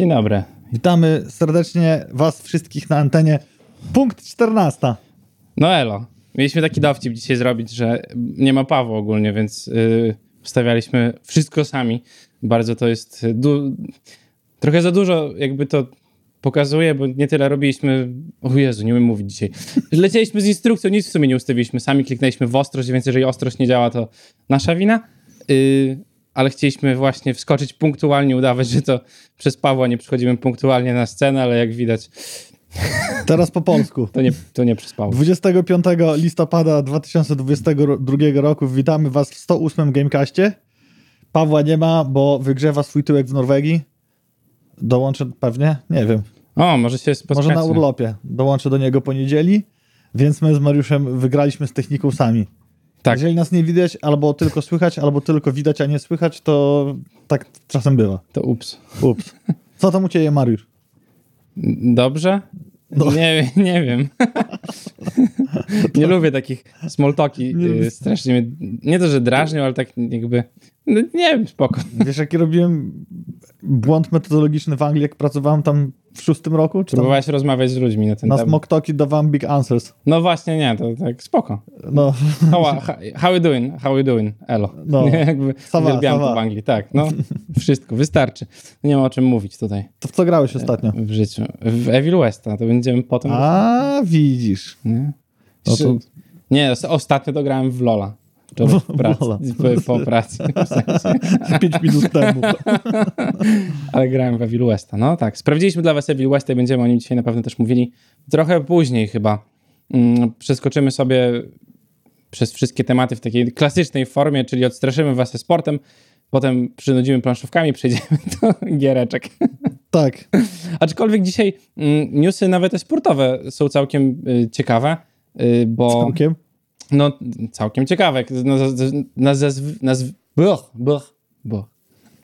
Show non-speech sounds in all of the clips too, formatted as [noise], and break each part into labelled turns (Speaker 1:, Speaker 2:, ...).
Speaker 1: Dzień dobry.
Speaker 2: Witamy serdecznie Was wszystkich na antenie. Punkt 14.
Speaker 1: No elo. Mieliśmy taki dowcip dzisiaj zrobić, że nie ma Pawła ogólnie, więc yy, wstawialiśmy wszystko sami. Bardzo to jest du- trochę za dużo jakby to pokazuje, bo nie tyle robiliśmy... O Jezu, nie umiem mówić dzisiaj. Lecieliśmy z instrukcją, nic w sumie nie ustawiliśmy. Sami kliknęliśmy w ostrość, więc jeżeli ostrość nie działa, to nasza wina. Yy, ale chcieliśmy właśnie wskoczyć punktualnie, udawać, że to przez Pawła nie przychodzimy punktualnie na scenę, ale jak widać,
Speaker 2: Teraz po polsku.
Speaker 1: to nie, to nie przez Pawła.
Speaker 2: 25 listopada 2022 roku witamy Was w 108 Gamecastie. Pawła nie ma, bo wygrzewa swój tyłek w Norwegii. Dołączę pewnie? Nie wiem.
Speaker 1: O, może się spotkacie.
Speaker 2: Może na urlopie. Dołączę do niego po niedzieli, więc my z Mariuszem wygraliśmy z techniką sami.
Speaker 1: Tak.
Speaker 2: Jeżeli nas nie widać, albo tylko słychać, albo tylko widać, a nie słychać, to tak czasem bywa.
Speaker 1: To ups.
Speaker 2: Ups. Co tam u Ciebie, Mariusz?
Speaker 1: Dobrze?
Speaker 2: No.
Speaker 1: Nie, nie wiem. [laughs] nie lubię takich.
Speaker 2: Nie
Speaker 1: y. Strasznie mnie, nie to, że drażnią, ale tak jakby, no, nie wiem, spoko.
Speaker 2: Wiesz, jaki robiłem błąd metodologiczny w Anglii, jak pracowałem tam w szóstym roku? Czy tam
Speaker 1: Próbowałeś rozmawiać z ludźmi na ten
Speaker 2: na
Speaker 1: temat.
Speaker 2: Smok Talki dawałem Big Answers.
Speaker 1: No właśnie, nie, to tak spoko.
Speaker 2: No,
Speaker 1: How, how you doing? How you doing? Elo.
Speaker 2: No. [laughs]
Speaker 1: Jakby uwielbiam
Speaker 2: va.
Speaker 1: to w Anglii, tak. No, wszystko, wystarczy. Nie ma o czym mówić tutaj
Speaker 2: to w co grałeś ostatnio?
Speaker 1: w życiu. W Evil Westa, to będziemy potem...
Speaker 2: A, widzisz.
Speaker 1: Nie?
Speaker 2: No to-
Speaker 1: Nie, os- ostatnio to grałem w Lola. W
Speaker 2: W
Speaker 1: pracy,
Speaker 2: Lola.
Speaker 1: po, pracy. [laughs] W sensie.
Speaker 2: Pięć minut temu. [laughs]
Speaker 1: Ale grałem w Evil Westa. No tak, sprawdziliśmy dla was Evil Westa i będziemy o nim dzisiaj na pewno też mówili. Trochę później chyba. Mm, Przeskoczymy sobie przez wszystkie tematy w takiej klasycznej formie, czyli odstraszymy was ze sportem, potem przynudzimy planszówkami, przejdziemy [laughs] do giereczek.
Speaker 2: Tak.
Speaker 1: Aczkolwiek dzisiaj mm, newsy nawet sportowe są całkiem y, ciekawe, bo...
Speaker 2: Całkiem.
Speaker 1: No, całkiem ciekawe. No, nazw, nazw, buch, buch.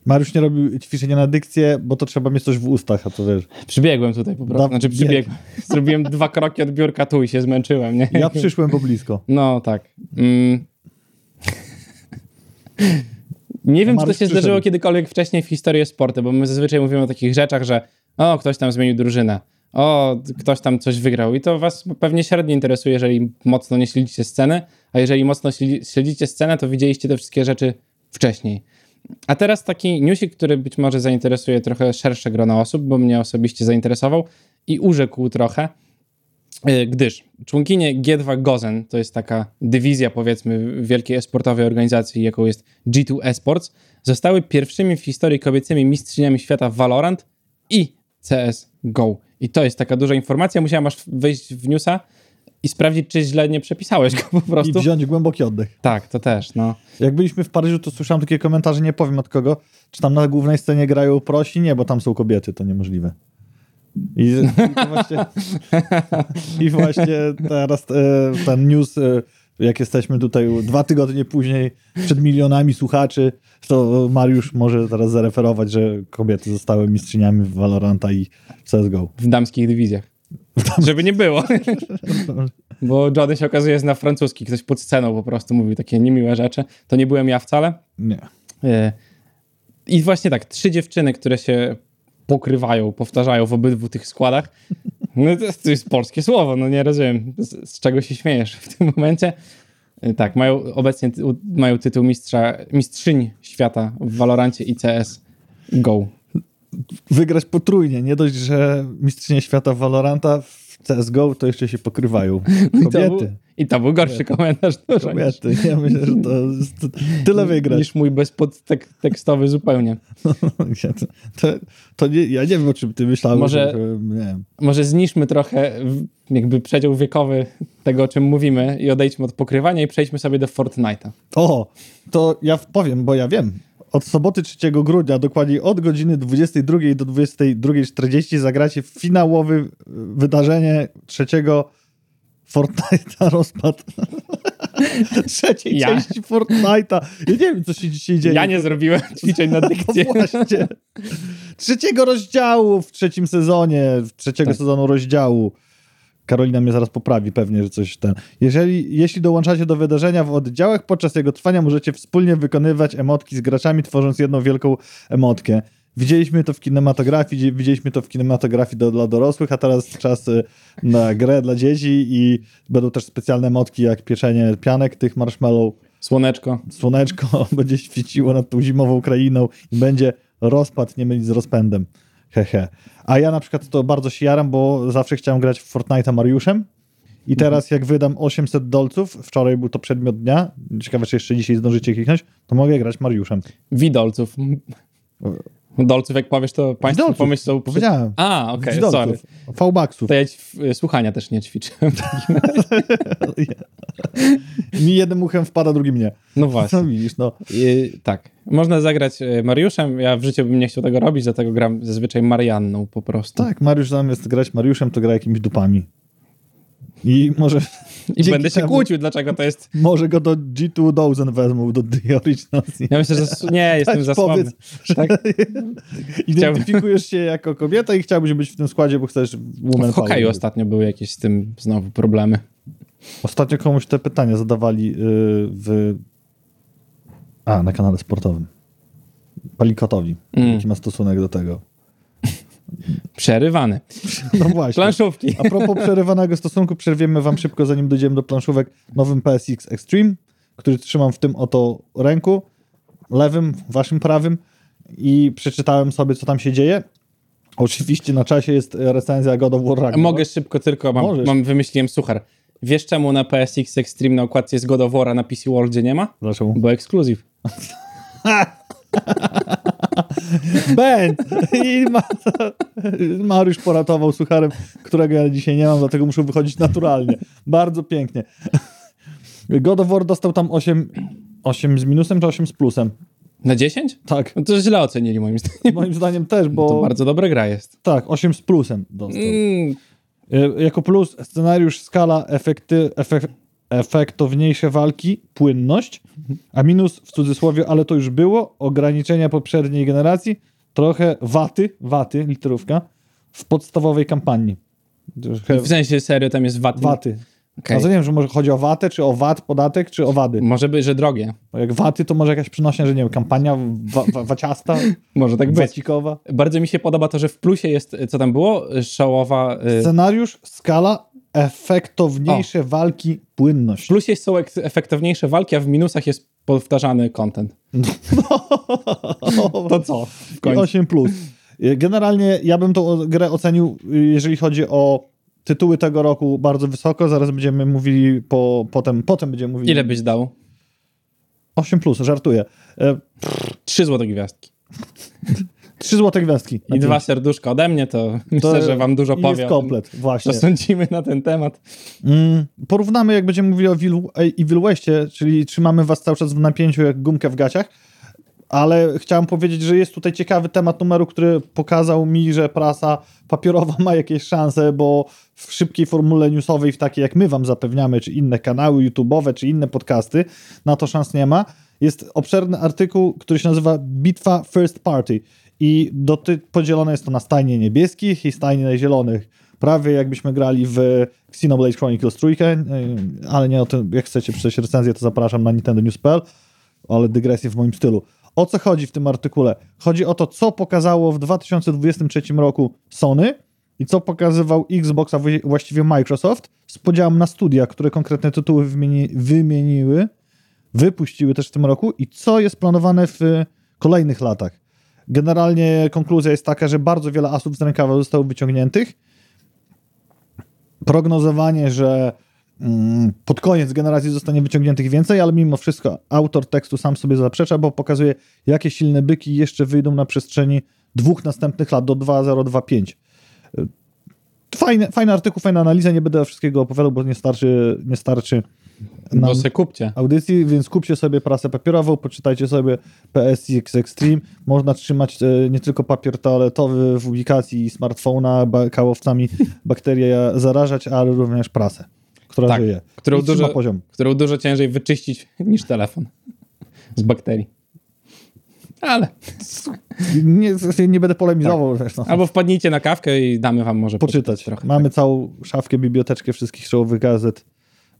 Speaker 2: Mariusz nie robił ćwiczenia na dykcję, bo to trzeba mieć coś w ustach, a to wiesz.
Speaker 1: Przybiegłem tutaj po prostu. Znaczy przybiegłem. [laughs] Zrobiłem dwa kroki od biurka tu i się zmęczyłem, nie?
Speaker 2: Ja przyszłem po blisko.
Speaker 1: No, tak. Mm. Nie wiem, czy to się zdarzyło
Speaker 2: przyszedł.
Speaker 1: kiedykolwiek wcześniej w historii sportu, bo my zazwyczaj mówimy o takich rzeczach, że o, ktoś tam zmienił drużynę, o, ktoś tam coś wygrał. I to was pewnie średnio interesuje, jeżeli mocno nie śledzicie sceny, a jeżeli mocno śledzi- śledzicie scenę, to widzieliście te wszystkie rzeczy wcześniej. A teraz taki newsik, który być może zainteresuje trochę szersze grono osób, bo mnie osobiście zainteresował i urzekł trochę, E, gdyż członkinie G2 Gozen, to jest taka dywizja powiedzmy wielkiej esportowej organizacji, jaką jest G2 Esports, zostały pierwszymi w historii kobiecymi mistrzyniami świata Valorant i CSGO. I to jest taka duża informacja, musiałem aż wejść w newsa i sprawdzić, czy źle nie przepisałeś go po
Speaker 2: I
Speaker 1: prostu.
Speaker 2: wziąć głęboki oddech.
Speaker 1: Tak, to też, no.
Speaker 2: Jak byliśmy w Paryżu, to słyszałem takie komentarze, nie powiem od kogo, czy tam na głównej scenie grają prosi? Nie, bo tam są kobiety, to niemożliwe. I, i właśnie, [laughs] I właśnie teraz e, ten news, e, jak jesteśmy tutaj dwa tygodnie później, przed milionami słuchaczy, to Mariusz może teraz zareferować, że kobiety zostały mistrzyniami w Valoranta i w CSGO.
Speaker 1: W damskich dywizjach. Żeby nie było. [laughs] Bo Johnny się okazuje jest na francuski. Ktoś pod sceną po prostu mówił takie niemiłe rzeczy. To nie byłem ja wcale.
Speaker 2: Nie.
Speaker 1: E, I właśnie tak, trzy dziewczyny, które się pokrywają, powtarzają w obydwu tych składach. No to, to jest polskie słowo, no nie rozumiem, z, z czego się śmiejesz w tym momencie. E, Tak, mają obecnie ty, mają tytuł mistrza, mistrzyń świata w Valorancie i CS GO.
Speaker 2: Wygrać potrójnie, nie dość, że mistrzynie świata Valoranta CSGO, to jeszcze się pokrywają. [laughs]
Speaker 1: To był,
Speaker 2: Kobiety.
Speaker 1: i to był gorszy komentarz. dużo niż-
Speaker 2: Kobiety. Ja myślę, że to jest tyle wygrać.
Speaker 1: Niż mój bezpodtekstowy zupełnie. [laughs]
Speaker 2: Ja to, to, to nie, ja nie wiem, o czym ty myślałeś.
Speaker 1: Może-
Speaker 2: że-.
Speaker 1: Może zniszmy trochę jakby przedział wiekowy tego, o czym mówimy i odejdźmy od pokrywania i przejdźmy sobie do Fortnite'a.
Speaker 2: O, to ja powiem, bo ja wiem. Od soboty 3 grudnia, dokładnie od godziny 22 do 22.40 zagracie finałowe y, wydarzenie trzeciego Fortnite'a [laughs] rozpad. [laughs] Trzeciej
Speaker 1: Ja-
Speaker 2: części Fortnite'a. Ja nie wiem, co się dzisiaj dzieje.
Speaker 1: Ja nie zrobiłem [laughs] ćwiczeń na
Speaker 2: No
Speaker 1: dykcję.
Speaker 2: właśnie. Trzeciego rozdziału w trzecim sezonie, w trzeciego
Speaker 1: Tak.
Speaker 2: sezonu rozdziału. Karolina mnie zaraz poprawi pewnie, że coś ten. Jeżeli, jeśli dołączacie do wydarzenia w oddziałach, podczas jego trwania możecie wspólnie wykonywać emotki z graczami, tworząc jedną wielką emotkę. Widzieliśmy to w kinematografii, widzi- widzieliśmy to w kinematografii do, dla dorosłych, a teraz czas y, na grę dla dzieci i będą też specjalne motki jak pieczenie pianek tych marshmallow.
Speaker 1: Słoneczko.
Speaker 2: Słoneczko [laughs] będzie świeciło nad tą zimową krainą i będzie rozpad nie mylić z rozpędem. Hehe. A ja na przykład to bardzo się jaram, bo zawsze chciałem grać w Fortnite'a Mariuszem i teraz jak wydam 800 dolców, wczoraj był to przedmiot dnia, ciekawe czy jeszcze dzisiaj zdążycie kliknąć, to mogę grać Mariuszem.
Speaker 1: Widolców. Dolców, jak powiesz, to państwo
Speaker 2: Widolców.
Speaker 1: pomyślą...
Speaker 2: Powiedziałem.
Speaker 1: A, okej,
Speaker 2: Widolców.
Speaker 1: sorry.
Speaker 2: V-Bucksów.
Speaker 1: To ja słuchania też nie ćwiczyłem. [laughs]
Speaker 2: Mi jednym uchem wpada, drugim nie.
Speaker 1: No właśnie.
Speaker 2: Co widzisz, no.
Speaker 1: I, tak. Można zagrać e, Mariuszem. Ja w życiu bym nie chciał tego robić, dlatego gram zazwyczaj Marianną po prostu.
Speaker 2: Tak, Mariusz zamiast grać Mariuszem, to gra jakimiś dupami. I może,
Speaker 1: I będę się
Speaker 2: temu-
Speaker 1: kłócił, dlaczego to jest...
Speaker 2: może go do G2000 wezmą, do The Originals.
Speaker 1: Ja myślę, że nie, jestem za słaby. Tak? [laughs]
Speaker 2: identyfikujesz się jako kobieta i chciałbyś być w tym składzie, bo chcesz woman
Speaker 1: W hokeju ostatnio były jakieś z tym znowu problemy.
Speaker 2: Ostatnio komuś te pytania zadawali yy, w... A, na kanale sportowym. Palikotowi.
Speaker 1: Mm.
Speaker 2: Jaki ma stosunek do tego.
Speaker 1: Przerywany.
Speaker 2: No właśnie.
Speaker 1: Planszówki.
Speaker 2: A propos przerywanego stosunku, przerwiemy wam szybko, zanim dojdziemy do planszówek, nowym PSX Extreme, który trzymam w tym oto ręku, lewym, waszym prawym i przeczytałem sobie, co tam się dzieje. Oczywiście na czasie jest recenzja God of War Ragnarok.
Speaker 1: Mogę szybko tylko, mam,
Speaker 2: Możesz.
Speaker 1: mam wymyśliłem suchar. Wiesz czemu na PSX Extreme na układce jest God of War, a na PC World nie ma?
Speaker 2: Dlaczego?
Speaker 1: Bo ekskluzyw. [laughs] [laughs]
Speaker 2: Będ! I ma, Mariusz poratował sucharem, którego ja dzisiaj nie mam, dlatego muszę wychodzić naturalnie. Bardzo pięknie. God of War dostał tam 8, 8 z minusem czy 8 z plusem?
Speaker 1: Na 10?
Speaker 2: Tak,
Speaker 1: No to źle ocenili moim zdaniem.
Speaker 2: moim zdaniem też, bo...
Speaker 1: To bardzo dobra gra jest.
Speaker 2: Tak, 8 z plusem dostał.
Speaker 1: Mm,
Speaker 2: Y, Jako plus scenariusz, skala, efekty, efek, efektowniejsze walki, płynność, a minus w cudzysłowie, ale to już było, ograniczenia poprzedniej generacji, trochę waty, waty, literówka, w podstawowej kampanii.
Speaker 1: W sensie serio tam jest.
Speaker 2: Waty. To nie wiem, że może chodzi o watę, czy o VAT, podatek, czy o wady.
Speaker 1: Może być, że drogie.
Speaker 2: Bo jak waty, to może jakaś przynośnia, że nie wiem, kampania wa, wa, waciasta, [laughs]
Speaker 1: Może tak być.
Speaker 2: wacikowa.
Speaker 1: Bardzo mi się podoba to, że w plusie jest, co tam było? Szałowa... y,
Speaker 2: Scenariusz, skala, efektowniejsze walki,
Speaker 1: W
Speaker 2: płynność.
Speaker 1: plusie są ek- efektowniejsze walki, a w minusach jest powtarzany content. [laughs] To co? W końcu.
Speaker 2: 8 plus. Generalnie ja bym tą grę ocenił, jeżeli chodzi o tytuły tego roku, bardzo wysoko. Zaraz będziemy mówili po, potem, potem będziemy mówili.
Speaker 1: Ile byś dał?
Speaker 2: 8 plus, żartuję. E,
Speaker 1: Trzy złote gwiazdki. [laughs]
Speaker 2: 3 złote gwiazdki.
Speaker 1: I dwa serduszka ode mnie, to, myślę, że wam dużo
Speaker 2: i
Speaker 1: powie.
Speaker 2: Jest komplet, właśnie.
Speaker 1: Co sądzimy na ten temat.
Speaker 2: Mm, porównamy, jak będziemy mówili o Evil, Evil Westie, czyli trzymamy was cały czas w napięciu jak gumkę w gaciach, ale chciałem powiedzieć, że jest tutaj ciekawy temat numeru, który pokazał mi, że prasa papierowa [laughs] ma jakieś szanse, bo w szybkiej formule newsowej, w takiej jak my wam zapewniamy, czy inne kanały YouTube'owe, czy inne podcasty, na to szans nie ma. Jest obszerny artykuł, który się nazywa Bitwa First Party i doty- podzielone jest to na stajnie niebieskich i stajnie zielonych. Prawie jakbyśmy grali w Xenoblade Chronicles trójkę, yy, ale nie o tym, jak chcecie przeczytać recenzję, to zapraszam na Nintendo News.pl, ale dygresję w moim stylu. O co chodzi w tym artykule? Chodzi o to, co pokazało w 2023 roku Sony i co pokazywał Xbox, a właści- właściwie Microsoft z podziałem na studia, które konkretne tytuły wymieni, wymieniły, wypuściły też w tym roku i co jest planowane w kolejnych latach. Generalnie konkluzja jest taka, że bardzo wiele asów z rękawa zostało wyciągniętych. Prognozowanie, że mm, pod koniec generacji zostanie wyciągniętych więcej, ale mimo wszystko autor tekstu sam sobie zaprzecza, bo pokazuje, jakie silne byki jeszcze wyjdą na przestrzeni dwóch następnych lat do 2025. Fajny, fajny artykuł, fajna analiza, nie będę wszystkiego opowiadał, bo nie starczy, nie starczy
Speaker 1: No se kupcie.
Speaker 2: audycji, więc kupcie sobie prasę papierową, poczytajcie sobie PSX Extreme. Można trzymać e, nie tylko papier toaletowy w ubikacji smartfona, kałowcami [laughs] bakterie zarażać, ale również prasę, która
Speaker 1: Tak,
Speaker 2: żyje.
Speaker 1: którą dużo-
Speaker 2: poziom.
Speaker 1: Którą dużo ciężej wyczyścić [laughs] niż telefon. Z bakterii. Ale. [laughs]
Speaker 2: Nie, nie będę polemizował, wiesz, no.
Speaker 1: Albo wpadnijcie na kawkę i damy wam może
Speaker 2: poczytać.
Speaker 1: trochę.
Speaker 2: Mamy całą szafkę, biblioteczkę wszystkich czołowych gazet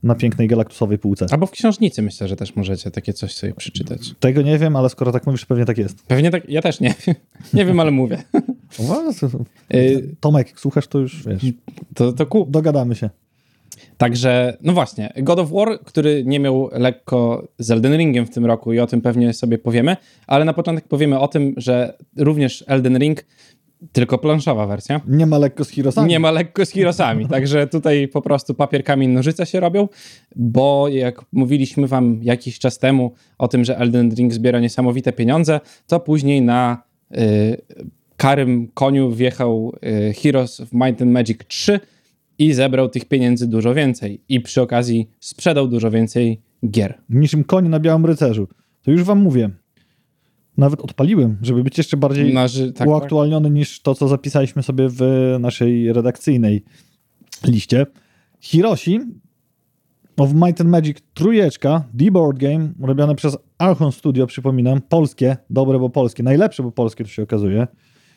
Speaker 2: na pięknej galaktusowej półce.
Speaker 1: Albo w książnicy myślę, że też możecie takie coś sobie przeczytać.
Speaker 2: Tego nie wiem, ale skoro tak mówisz, pewnie tak jest.
Speaker 1: Pewnie tak, ja też nie wiem. [laughs] Nie wiem, ale mówię. [laughs] Y,
Speaker 2: Tomek, jak słuchasz, to już wiesz,
Speaker 1: To, to kup.
Speaker 2: dogadamy się.
Speaker 1: Także, no właśnie, God of War, który nie miał lekko z Elden Ringiem w tym roku i o tym pewnie sobie powiemy, ale na początek powiemy o tym, że również Elden Ring, tylko planszowa wersja,
Speaker 2: Nie ma lekko z Hirosami.
Speaker 1: nie ma lekko z Hirosami, [laughs] także tutaj po prostu papier, kamień, nożyce się robią, bo jak mówiliśmy wam jakiś czas temu o tym, że Elden Ring zbiera niesamowite pieniądze, to później na y, karym koniu wjechał y, Heroes of Might and Magic 3 i zebrał tych pieniędzy dużo więcej i przy okazji sprzedał dużo więcej gier.
Speaker 2: Niczym koń na białym rycerzu. To już wam mówię. Nawet odpaliłem, żeby być jeszcze bardziej
Speaker 1: że, tak,
Speaker 2: uaktualniony niż to, co zapisaliśmy sobie w naszej redakcyjnej liście. Hiroshi of Might and Magic trójeczka, D-Board Game, robione przez Archon Studio, przypominam, polskie, dobre, bo polskie, najlepsze, bo polskie to się okazuje.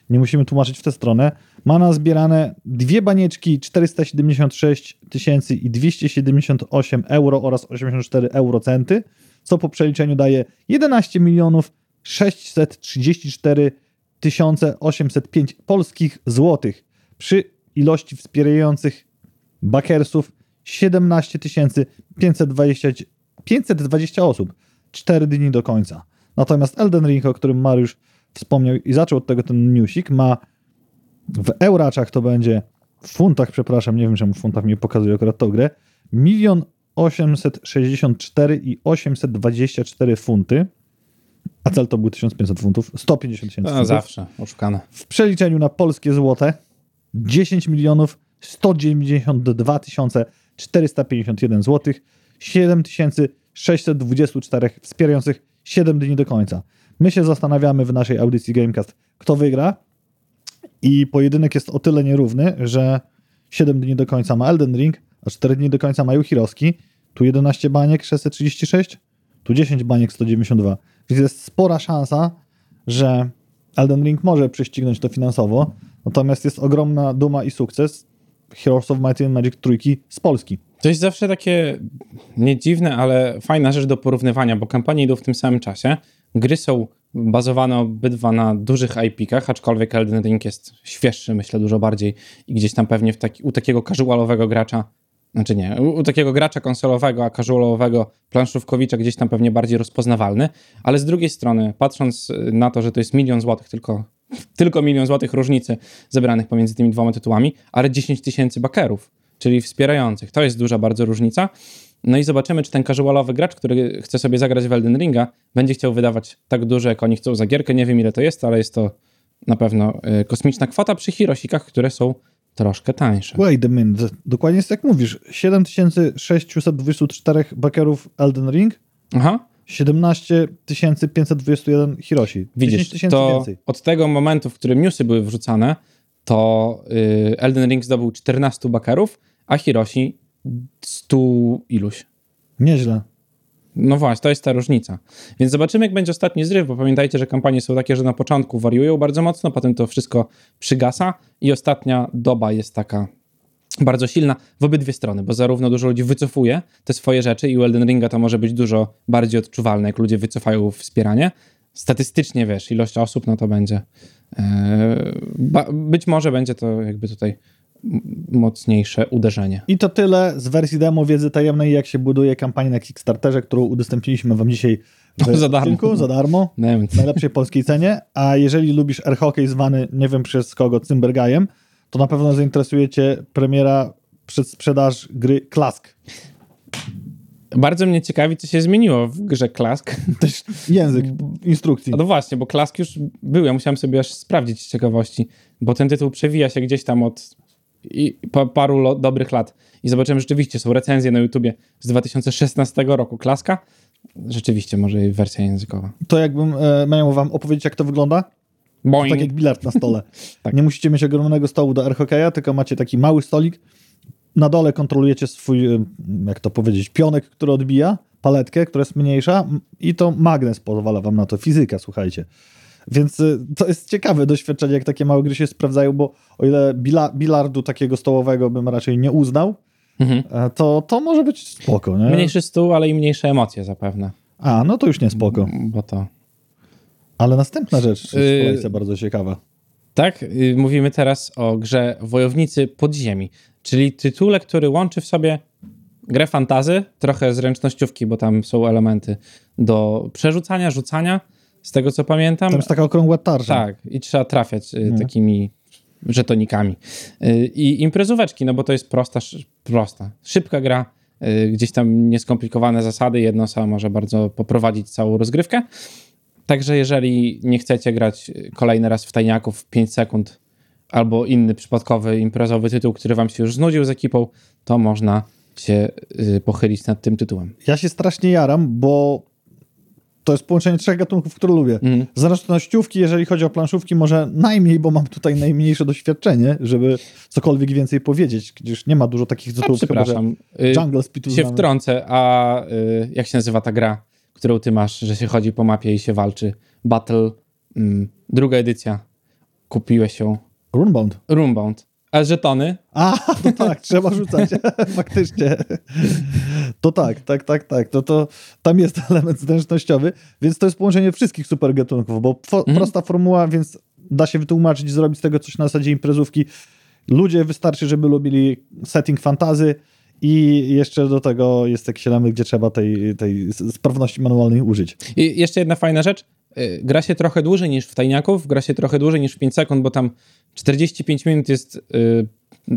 Speaker 2: Nie musimy tłumaczyć w tę stronę. Ma na zbierane dwie banieczki 476 tysięcy i 278 euro oraz 84 eurocenty, co po przeliczeniu daje 11 milionów 634 805 polskich złotych przy ilości wspierających bakersów 17 520, 520 osób. 4 dni do końca. Natomiast Elden Ring, o którym Mariusz wspomniał i zaczął od tego ten newsik, ma w euraczach to będzie, w funtach, przepraszam, nie wiem czemu w funtach mi pokazuje akurat tą grę, milion 864 i 824 funty, a cel to był 1500 funtów, 150 tysięcy
Speaker 1: No,
Speaker 2: funtów.
Speaker 1: zawsze, oszukane.
Speaker 2: W przeliczeniu na polskie złote 10 milionów 192 tysiące 451 zł, 7624 wspierających 7 dni do końca. My się zastanawiamy w naszej audycji Gamecast, kto wygra i pojedynek jest o tyle nierówny, że 7 dni do końca ma Elden Ring, a 4 dni do końca mają Hiroski. Tu 11 baniek 636, tu 10 baniek 192. Więc jest spora szansa, że Elden Ring może prześcignąć to finansowo, natomiast jest ogromna duma i sukces Heroes of Might and Magic trójki z Polski.
Speaker 1: To jest zawsze takie nie dziwne, ale fajna rzecz do porównywania, bo kampanie idą w tym samym czasie. Gry są bazowane obydwa na dużych IP-kach, aczkolwiek Elden Ring jest świeższy, myślę, dużo bardziej i gdzieś tam pewnie w taki, u takiego casualowego gracza, znaczy nie, u, takiego gracza konsolowego, a casualowego planszówkowicza gdzieś tam pewnie bardziej rozpoznawalny, ale z drugiej strony, patrząc na to, że to jest milion złotych tylko, [laughs] tylko milion złotych różnicy zebranych pomiędzy tymi dwoma tytułami, ale 10 tysięcy bakerów, czyli wspierających, to jest duża bardzo różnica. No i zobaczymy, czy ten casualowy gracz, który chce sobie zagrać w Elden Ringa, będzie chciał wydawać tak dużo, jak oni chcą za gierkę. Nie wiem, ile to jest, ale jest to na pewno y, kosmiczna kwota przy Hirosikach, które są troszkę tańsze.
Speaker 2: Wait a minute. Dokładnie jest jak mówisz. 7624 bakerów Elden Ring,
Speaker 1: Aha,
Speaker 2: 17 521 Hiroshi. 10
Speaker 1: widzisz, to
Speaker 2: więcej.
Speaker 1: od tego momentu, w którym newsy były wrzucane, to y, Elden Ring zdobył 14 bakerów, a Hiroshi 100 iluś.
Speaker 2: Nieźle.
Speaker 1: No właśnie, to jest ta różnica. Więc zobaczymy, jak będzie ostatni zryw, bo pamiętajcie, że kampanie są takie, że na początku wariują bardzo mocno, potem to wszystko przygasa i ostatnia doba jest taka bardzo silna w obydwie strony, bo zarówno dużo ludzi wycofuje te swoje rzeczy i u Elden Ringa to może być dużo bardziej odczuwalne, jak ludzie wycofają wspieranie. Statystycznie, wiesz, ilość osób, no to będzie ba, być może będzie to jakby tutaj mocniejsze uderzenie.
Speaker 2: I to tyle z wersji demo wiedzy tajemnej, jak się buduje kampanię na Kickstarterze, którą udostępniliśmy wam dzisiaj w [laughs]
Speaker 1: Za darmo.
Speaker 2: odcinku, za darmo. [laughs] W najlepszej polskiej cenie, a jeżeli lubisz air hockey zwany, nie wiem przez kogo, Cymbergajem, to na pewno zainteresuje cię premiera przedsprzedaż gry Klask.
Speaker 1: Bardzo mnie ciekawi, co się zmieniło w grze Klask. [laughs]
Speaker 2: Też język instrukcji.
Speaker 1: No właśnie, bo Klask już był, ja musiałem sobie aż sprawdzić z ciekawości, bo ten tytuł przewija się gdzieś tam od i po paru dobrych lat. I zobaczyłem, rzeczywiście są recenzje na YouTubie z 2016 roku Klaska. Rzeczywiście, może i wersja językowa.
Speaker 2: To jakbym e, miał wam opowiedzieć, jak to wygląda,
Speaker 1: Boing.
Speaker 2: tak jak bilard na stole. [laughs]
Speaker 1: Tak.
Speaker 2: Nie musicie mieć ogromnego stołu do air hockeya, tylko macie taki mały stolik. Na dole kontrolujecie swój, e, jak to powiedzieć, pionek, który odbija, paletkę, która jest mniejsza i to magnes pozwala wam na to, fizyka, słuchajcie. Więc y, to jest ciekawe doświadczenie, jak takie małe gry się sprawdzają, bo o ile bila, bilardu takiego stołowego bym raczej nie uznał,
Speaker 1: Mhm.
Speaker 2: e, to, to może być spoko, nie?
Speaker 1: Mniejszy stół, ale i mniejsze emocje zapewne.
Speaker 2: A, no to już nie spoko.
Speaker 1: Bo to...
Speaker 2: Ale następna rzecz w
Speaker 1: Yy,
Speaker 2: bardzo ciekawa.
Speaker 1: Tak, y, mówimy teraz o grze Wojownicy Podziemi, czyli tytule, który łączy w sobie grę fantazy, trochę zręcznościówki, bo tam są elementy do przerzucania, rzucania, z tego co pamiętam.
Speaker 2: Tam jest taka okrągła tarcza.
Speaker 1: Tak, i trzeba trafiać y,
Speaker 2: No.
Speaker 1: takimi żetonikami. Y, I imprezóweczki, no bo to jest prosta, szy- prosta, szybka gra, y, gdzieś tam nieskomplikowane zasady, jedna osoba może bardzo poprowadzić całą rozgrywkę. Także jeżeli nie chcecie grać kolejny raz w tajniaków w 5 sekund albo inny przypadkowy imprezowy tytuł, który wam się już znudził z ekipą, to można się pochylić nad tym tytułem.
Speaker 2: Ja się strasznie jaram, bo to jest połączenie trzech gatunków, które lubię.
Speaker 1: Mhm.
Speaker 2: Zręcznościówki, jeżeli chodzi o planszówki, może najmniej, bo mam tutaj najmniejsze doświadczenie, żeby cokolwiek więcej powiedzieć, gdyż nie ma dużo takich tytułów,
Speaker 1: przepraszam. y,
Speaker 2: Jungle Speed
Speaker 1: się wtrącę, a y, jak się nazywa ta gra, którą ty masz, że się chodzi po mapie i się walczy? Battle, mm, druga edycja. Kupiłeś ją.
Speaker 2: Runebound.
Speaker 1: Runebound. A żetony?
Speaker 2: A, to tak, trzeba rzucać. [laughs] Faktycznie. To tak, tak, tak, tak. To, to, tam jest [laughs] element zręcznościowy, więc to jest połączenie wszystkich super gatunków, bo fo-
Speaker 1: Mhm.
Speaker 2: prosta formuła, więc da się wytłumaczyć, zrobić z tego coś na zasadzie imprezówki. Ludzie wystarczy, żeby lubili setting fantazy i jeszcze do tego jest jakiś element, gdzie trzeba tej, tej sprawności manualnej użyć.
Speaker 1: I jeszcze jedna fajna rzecz. Y, Gra się trochę dłużej niż w tajniaków, gra się trochę dłużej niż w 5 sekund, bo tam 45 minut jest y,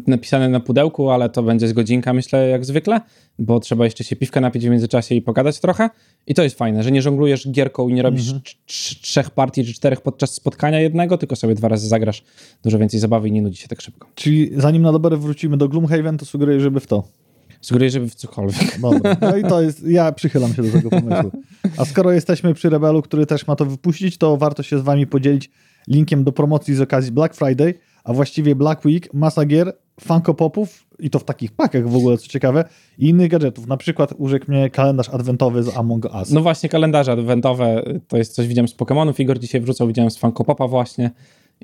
Speaker 1: napisane na pudełku, ale to będzie z godzinka, myślę, jak zwykle, bo trzeba jeszcze się piwka napić w międzyczasie i pogadać trochę. I to jest fajne, że nie żonglujesz gierką i nie robisz
Speaker 2: Mhm.
Speaker 1: trz- trz- trzech partii czy czterech podczas spotkania jednego, tylko sobie dwa razy zagrasz dużo więcej zabawy i nie nudzi się tak szybko.
Speaker 2: Czyli zanim na dobre wrócimy do Gloomhaven, to sugeruję, żeby w to.
Speaker 1: Sugeruję, żeby w cokolwiek.
Speaker 2: Dobra, no i to jest, ja przychylam się do tego pomysłu. A skoro jesteśmy przy Rebelu, który też ma to wypuścić, to warto się z wami podzielić linkiem do promocji z okazji Black Friday, a właściwie Black Week, masa gier, Funko Popów i to w takich pakach w ogóle, co ciekawe, i innych gadżetów. Na przykład urzekł mnie kalendarz adwentowy z Among Us.
Speaker 1: No właśnie, kalendarze adwentowe to jest coś, widziałem z Pokemonów, Igor dzisiaj wrzucał, widziałem z Funko Popa właśnie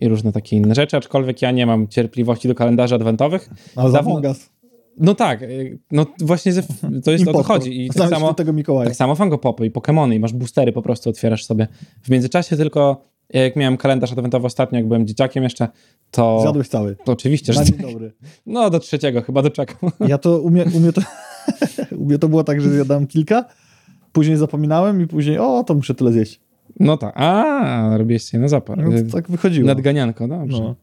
Speaker 1: i różne takie inne rzeczy, aczkolwiek ja nie mam cierpliwości do kalendarzy adwentowych.
Speaker 2: A z
Speaker 1: dawno-
Speaker 2: Among Us.
Speaker 1: No tak, y, no właśnie ze, to jest o to chodzi. I tak samo,
Speaker 2: tego Mikołaja.
Speaker 1: tak samo Funko Popy i Pokemony i masz boostery, po prostu otwierasz sobie w międzyczasie, tylko jak miałem kalendarz adwentowy ostatnio, jak byłem dzieciakiem jeszcze, to,
Speaker 2: Zjadłeś cały.
Speaker 1: to oczywiście, że
Speaker 2: dzień dobry.
Speaker 1: no do trzeciego chyba doczekam.
Speaker 2: Ja to, u mnie, u mnie to, [laughs] u mnie to było tak, że zjadałem kilka, później zapominałem i później, o, to muszę tyle zjeść.
Speaker 1: No tak, a robiłeś sobie na zapar.
Speaker 2: No, tak wychodziło.
Speaker 1: Nadganianko, dobrze.
Speaker 2: No.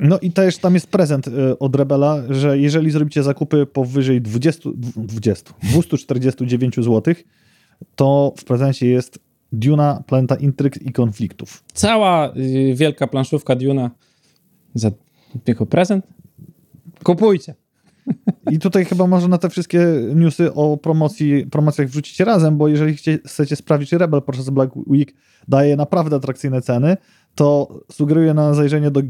Speaker 2: No i też tam jest prezent y, od Rebela, że jeżeli zrobicie zakupy powyżej 20, dw- 20 249 zł, to w prezencie jest Duna, Planeta Intryg i Konfliktów.
Speaker 1: Cała y, wielka planszówka Duna za jako prezent. Kupujcie. [laughs]
Speaker 2: I tutaj chyba może na te wszystkie newsy o promocji, promocjach wrzucicie razem, bo jeżeli chcecie sprawdzić, czy Rebel podczas Black Week daje naprawdę atrakcyjne ceny, to sugeruję na zajrzenie do,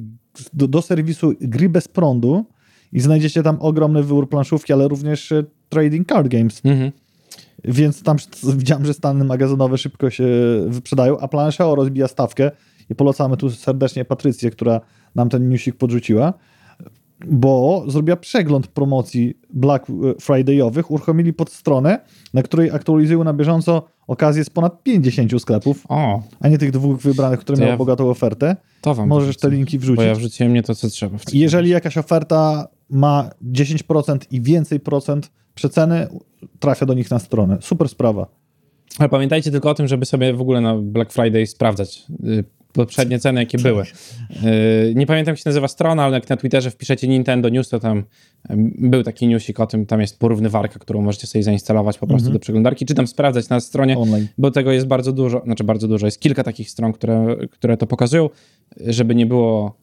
Speaker 2: do, do serwisu Gry bez prądu i znajdziecie tam ogromny wybór planszówki, ale również e, trading card games.
Speaker 1: Mhm.
Speaker 2: Więc tam widziałem, że stany magazynowe szybko się wyprzedają, a Plancheo rozbija stawkę i polecamy tu serdecznie Patrycję, która nam ten newsik podrzuciła, bo zrobiła przegląd promocji Black Friday'owych, uruchomili podstronę, na której aktualizują na bieżąco okazję z ponad 50 sklepów,
Speaker 1: O,
Speaker 2: a nie tych dwóch wybranych, które miały
Speaker 1: ja-
Speaker 2: bogatą ofertę.
Speaker 1: to wam
Speaker 2: Możesz te
Speaker 1: wrzucę,
Speaker 2: linki
Speaker 1: Bo
Speaker 2: wrzucić.
Speaker 1: ja wrzuciłem nie to, co trzeba.
Speaker 2: Jeżeli jakaś oferta ma 10% i więcej procent przeceny, trafia do nich na stronę. Super sprawa.
Speaker 1: Ale pamiętajcie tylko o tym, żeby sobie w ogóle na Black Friday sprawdzać y, poprzednie ceny, jakie były. Y, Nie pamiętam, jak się nazywa strona, ale jak na Twitterze wpiszecie Nintendo News, to tam był taki newsik o tym, tam jest porównywarka, którą możecie sobie zainstalować po prostu do przeglądarki, czy tam sprawdzać na stronie,
Speaker 2: Online.
Speaker 1: bo tego jest bardzo dużo, znaczy bardzo dużo, jest kilka takich stron, które, które to pokazują, żeby nie było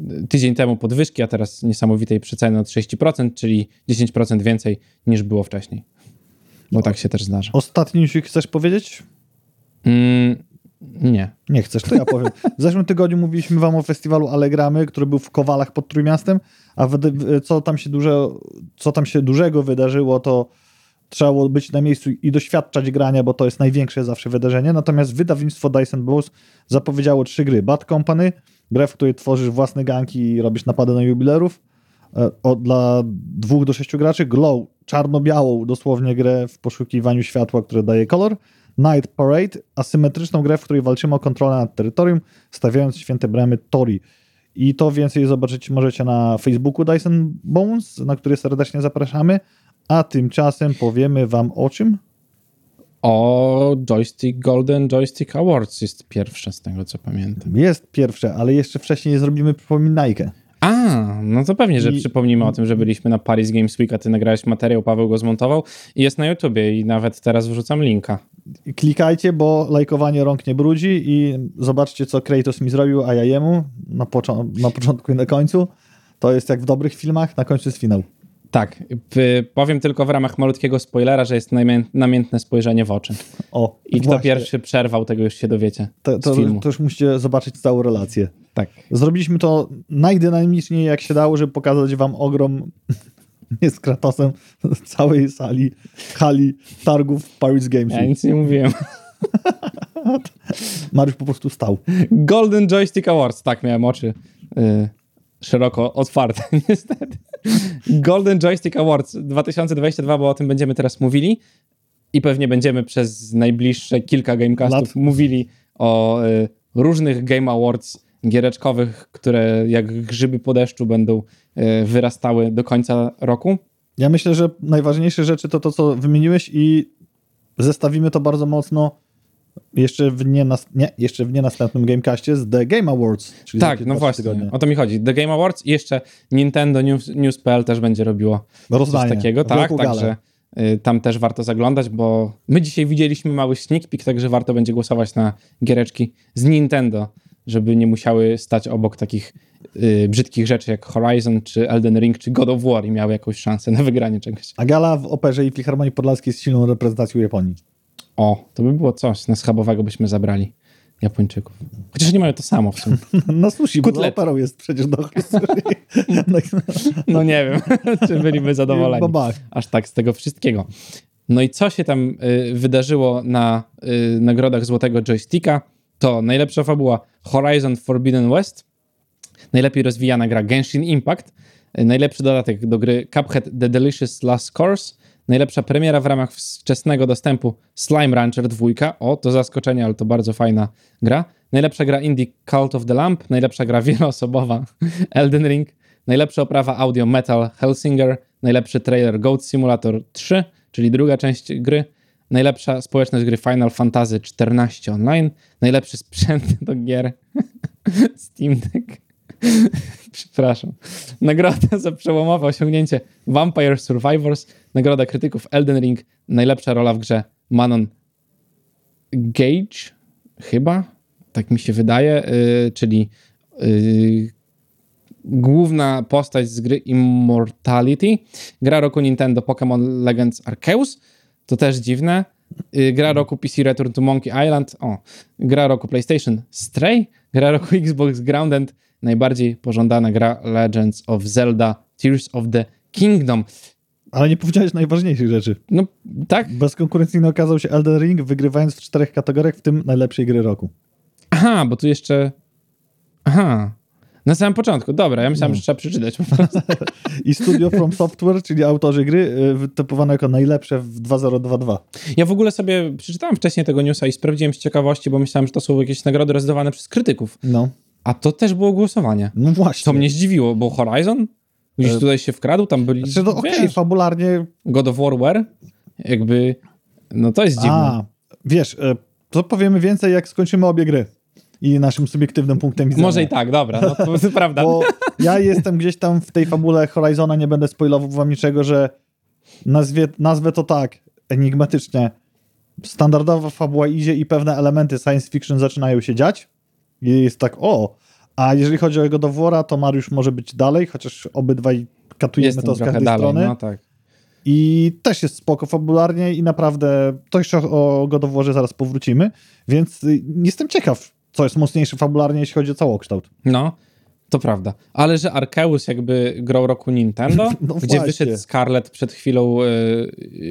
Speaker 1: y, tydzień temu podwyżki, a teraz niesamowitej przeceny od 30%, czyli 10% więcej niż było wcześniej. Bo tak się też zdarza.
Speaker 2: Ostatni newsik chcesz powiedzieć?
Speaker 1: Mm, nie.
Speaker 2: Nie chcesz, to ja powiem. W zeszłym tygodniu mówiliśmy wam o festiwalu Allegramy, który był w Kowalach pod Trójmiastem, a co tam się, duże, co tam się dużego wydarzyło, to trzeba było być na miejscu i doświadczać grania, bo to jest największe zawsze wydarzenie. Natomiast wydawnictwo Dyson Balls zapowiedziało trzy gry. Bad Company, grę, w której tworzysz własne ganki i robisz napady na jubilerów. e, o, dla dwóch do sześciu graczy, Glow, czarno-białą dosłownie grę w poszukiwaniu światła, które daje kolor, Night Parade, asymetryczną grę, w której walczymy o kontrolę nad terytorium, stawiając święte bramy Tori. I to więcej zobaczyć możecie na Facebooku Dyson Bones, na który serdecznie zapraszamy. A tymczasem powiemy wam o czym?
Speaker 1: O Joystick Golden Joystick Awards jest pierwsze z tego, co pamiętam.
Speaker 2: Jest pierwsze, ale jeszcze wcześniej zrobimy przypominajkę.
Speaker 1: A, no to pewnie, że
Speaker 2: I-
Speaker 1: przypomnimy o tym, że byliśmy na Paris Games Week, a ty nagrałeś materiał, Paweł go zmontował i jest na YouTubie i nawet teraz wrzucam linka.
Speaker 2: Klikajcie, bo lajkowanie rąk nie brudzi i zobaczcie, co Kratos mi zrobił, a ja jemu na, na początku i na końcu. To jest jak w dobrych filmach, na końcu jest finał.
Speaker 1: Tak, powiem tylko w ramach malutkiego spoilera, że jest namię- namiętne spojrzenie w oczy.
Speaker 2: O,
Speaker 1: I kto
Speaker 2: właśnie.
Speaker 1: pierwszy przerwał, tego już się dowiecie
Speaker 2: To, to, to już musicie zobaczyć całą relację.
Speaker 1: Tak.
Speaker 2: Zrobiliśmy to najdynamiczniej jak się dało, żeby pokazać wam ogrom [laughs] nie z Kratosem całej sali, hali targów Paris Games.
Speaker 1: Ja nic nie mówiłem. [laughs]
Speaker 2: Mariusz po prostu stał.
Speaker 1: Golden Joystick Awards, tak, miałem oczy y, szeroko otwarte, [laughs] niestety. Golden Joystick Awards 2022, bo o tym będziemy teraz mówili i pewnie będziemy przez najbliższe kilka gamecastów
Speaker 2: Lat.
Speaker 1: mówili o y, różnych Game Awards giereczkowych, które jak grzyby po deszczu będą y, wyrastały do końca roku.
Speaker 2: Ja myślę, że najważniejsze rzeczy to to, co wymieniłeś i zestawimy to bardzo mocno jeszcze w, nie, nas, nie, jeszcze w nie następnym Gamecastie z The Game Awards. Czyli
Speaker 1: Tak, no właśnie,
Speaker 2: tygodni.
Speaker 1: o to mi chodzi. The Game Awards i jeszcze Nintendo News, News.pl też będzie robiło coś
Speaker 2: Rozdanie.
Speaker 1: takiego, tak, także y, tam też warto zaglądać, bo my dzisiaj widzieliśmy mały sneak peek, także warto będzie głosować na giereczki z Nintendo, żeby nie musiały stać obok takich y, brzydkich rzeczy jak Horizon, czy Elden Ring, czy God of War i miały jakąś szansę na wygranie czegoś.
Speaker 2: A gala w Operze i Filharmonii Podlaskiej jest silną reprezentacją Japonii.
Speaker 1: O, to by było coś, na schabowego byśmy zabrali Japończyków. Chociaż nie mają to samo w sumie. [laughs]
Speaker 2: Na sushi, bo
Speaker 1: Kotlety.
Speaker 2: operą jest przecież do. [laughs]
Speaker 1: No nie wiem, [laughs] czy byliby zadowoleni.
Speaker 2: Babach.
Speaker 1: aż tak z tego wszystkiego. No i co się tam y, wydarzyło na y, nagrodach Złotego Joysticka? To najlepsza fabuła Horizon Forbidden West, najlepiej rozwijana gra Genshin Impact, najlepszy dodatek do gry Cuphead The Delicious Last Course, najlepsza premiera w ramach wczesnego dostępu Slime Rancher 2. O, to zaskoczenie, ale to bardzo fajna gra. Najlepsza gra indie Cult of the Lamp, najlepsza gra [laughs] wieloosobowa Elden Ring, najlepsza oprawa audio Metal Hellsinger, najlepszy trailer Goat Simulator 3, czyli druga część gry, najlepsza społeczność gry Final Fantasy XIV Online, najlepszy sprzęt [laughs] do gier [laughs] Steam Deck. [laughs] Przepraszam. Nagroda za przełomowe osiągnięcie Vampire Survivors, nagroda krytyków Elden Ring, najlepsza rola w grze Manon Gage, chyba, tak mi się wydaje, yy, czyli yy, główna postać z gry Immortality. Gra roku Nintendo Pokémon Legends Arceus, to też dziwne. Yy, gra roku PC Return to Monkey Island, o. Gra roku PlayStation Stray, gra roku [laughs] Xbox Grounded, najbardziej pożądana gra Legends of Zelda Tears of the Kingdom.
Speaker 2: Ale nie powiedziałeś najważniejszych rzeczy.
Speaker 1: No tak,
Speaker 2: Bezkonkurencyjny okazał się Elden Ring, wygrywając w czterech kategoriach, w tym najlepszej gry roku.
Speaker 1: Aha, bo tu jeszcze. Aha. Na samym początku, dobra, ja myślałem,
Speaker 2: No.
Speaker 1: że trzeba przeczytać po prostu. [laughs]
Speaker 2: I Studio From Software, czyli autorzy gry, y, wytypowane jako najlepsze w 2022.
Speaker 1: Ja w ogóle sobie przeczytałem wcześniej tego newsa i sprawdziłem z ciekawości, bo myślałem, że to są jakieś nagrody rozdawane przez krytyków.
Speaker 2: No,
Speaker 1: A to też było głosowanie.
Speaker 2: no właśnie.
Speaker 1: Co mnie zdziwiło, bo Horizon gdzieś
Speaker 2: E,
Speaker 1: tutaj się wkradł, tam byli.
Speaker 2: Znaczy, no okej,
Speaker 1: wiesz,
Speaker 2: fabularnie...
Speaker 1: God of War War, jakby. No to jest dziwne.
Speaker 2: A, wiesz, y, to powiemy więcej, jak skończymy obie gry. I naszym subiektywnym punktem widzenia.
Speaker 1: Może i tak, dobra, no to, to [laughs] prawda.
Speaker 2: Bo ja jestem gdzieś tam w tej fabule Horizona, nie będę spoilował wam niczego, że nazwie, nazwę to tak, enigmatycznie. Standardowa fabuła idzie i pewne elementy science fiction zaczynają się dziać. I jest tak, o. A jeżeli chodzi o God of War'a, to Mariusz może być dalej, chociaż obydwaj katujemy
Speaker 1: Jestem
Speaker 2: to z każdej
Speaker 1: dalej,
Speaker 2: strony.
Speaker 1: no tak.
Speaker 2: I też jest spoko fabularnie i naprawdę to jeszcze o Warze zaraz powrócimy, więc jestem ciekaw, co jest mocniejsze fabularnie, jeśli chodzi o całokształt.
Speaker 1: No, to prawda. Ale że Arceus jakby grał roku Nintendo, [laughs]
Speaker 2: No
Speaker 1: gdzie
Speaker 2: właśnie.
Speaker 1: wyszedł Scarlett przed chwilą y,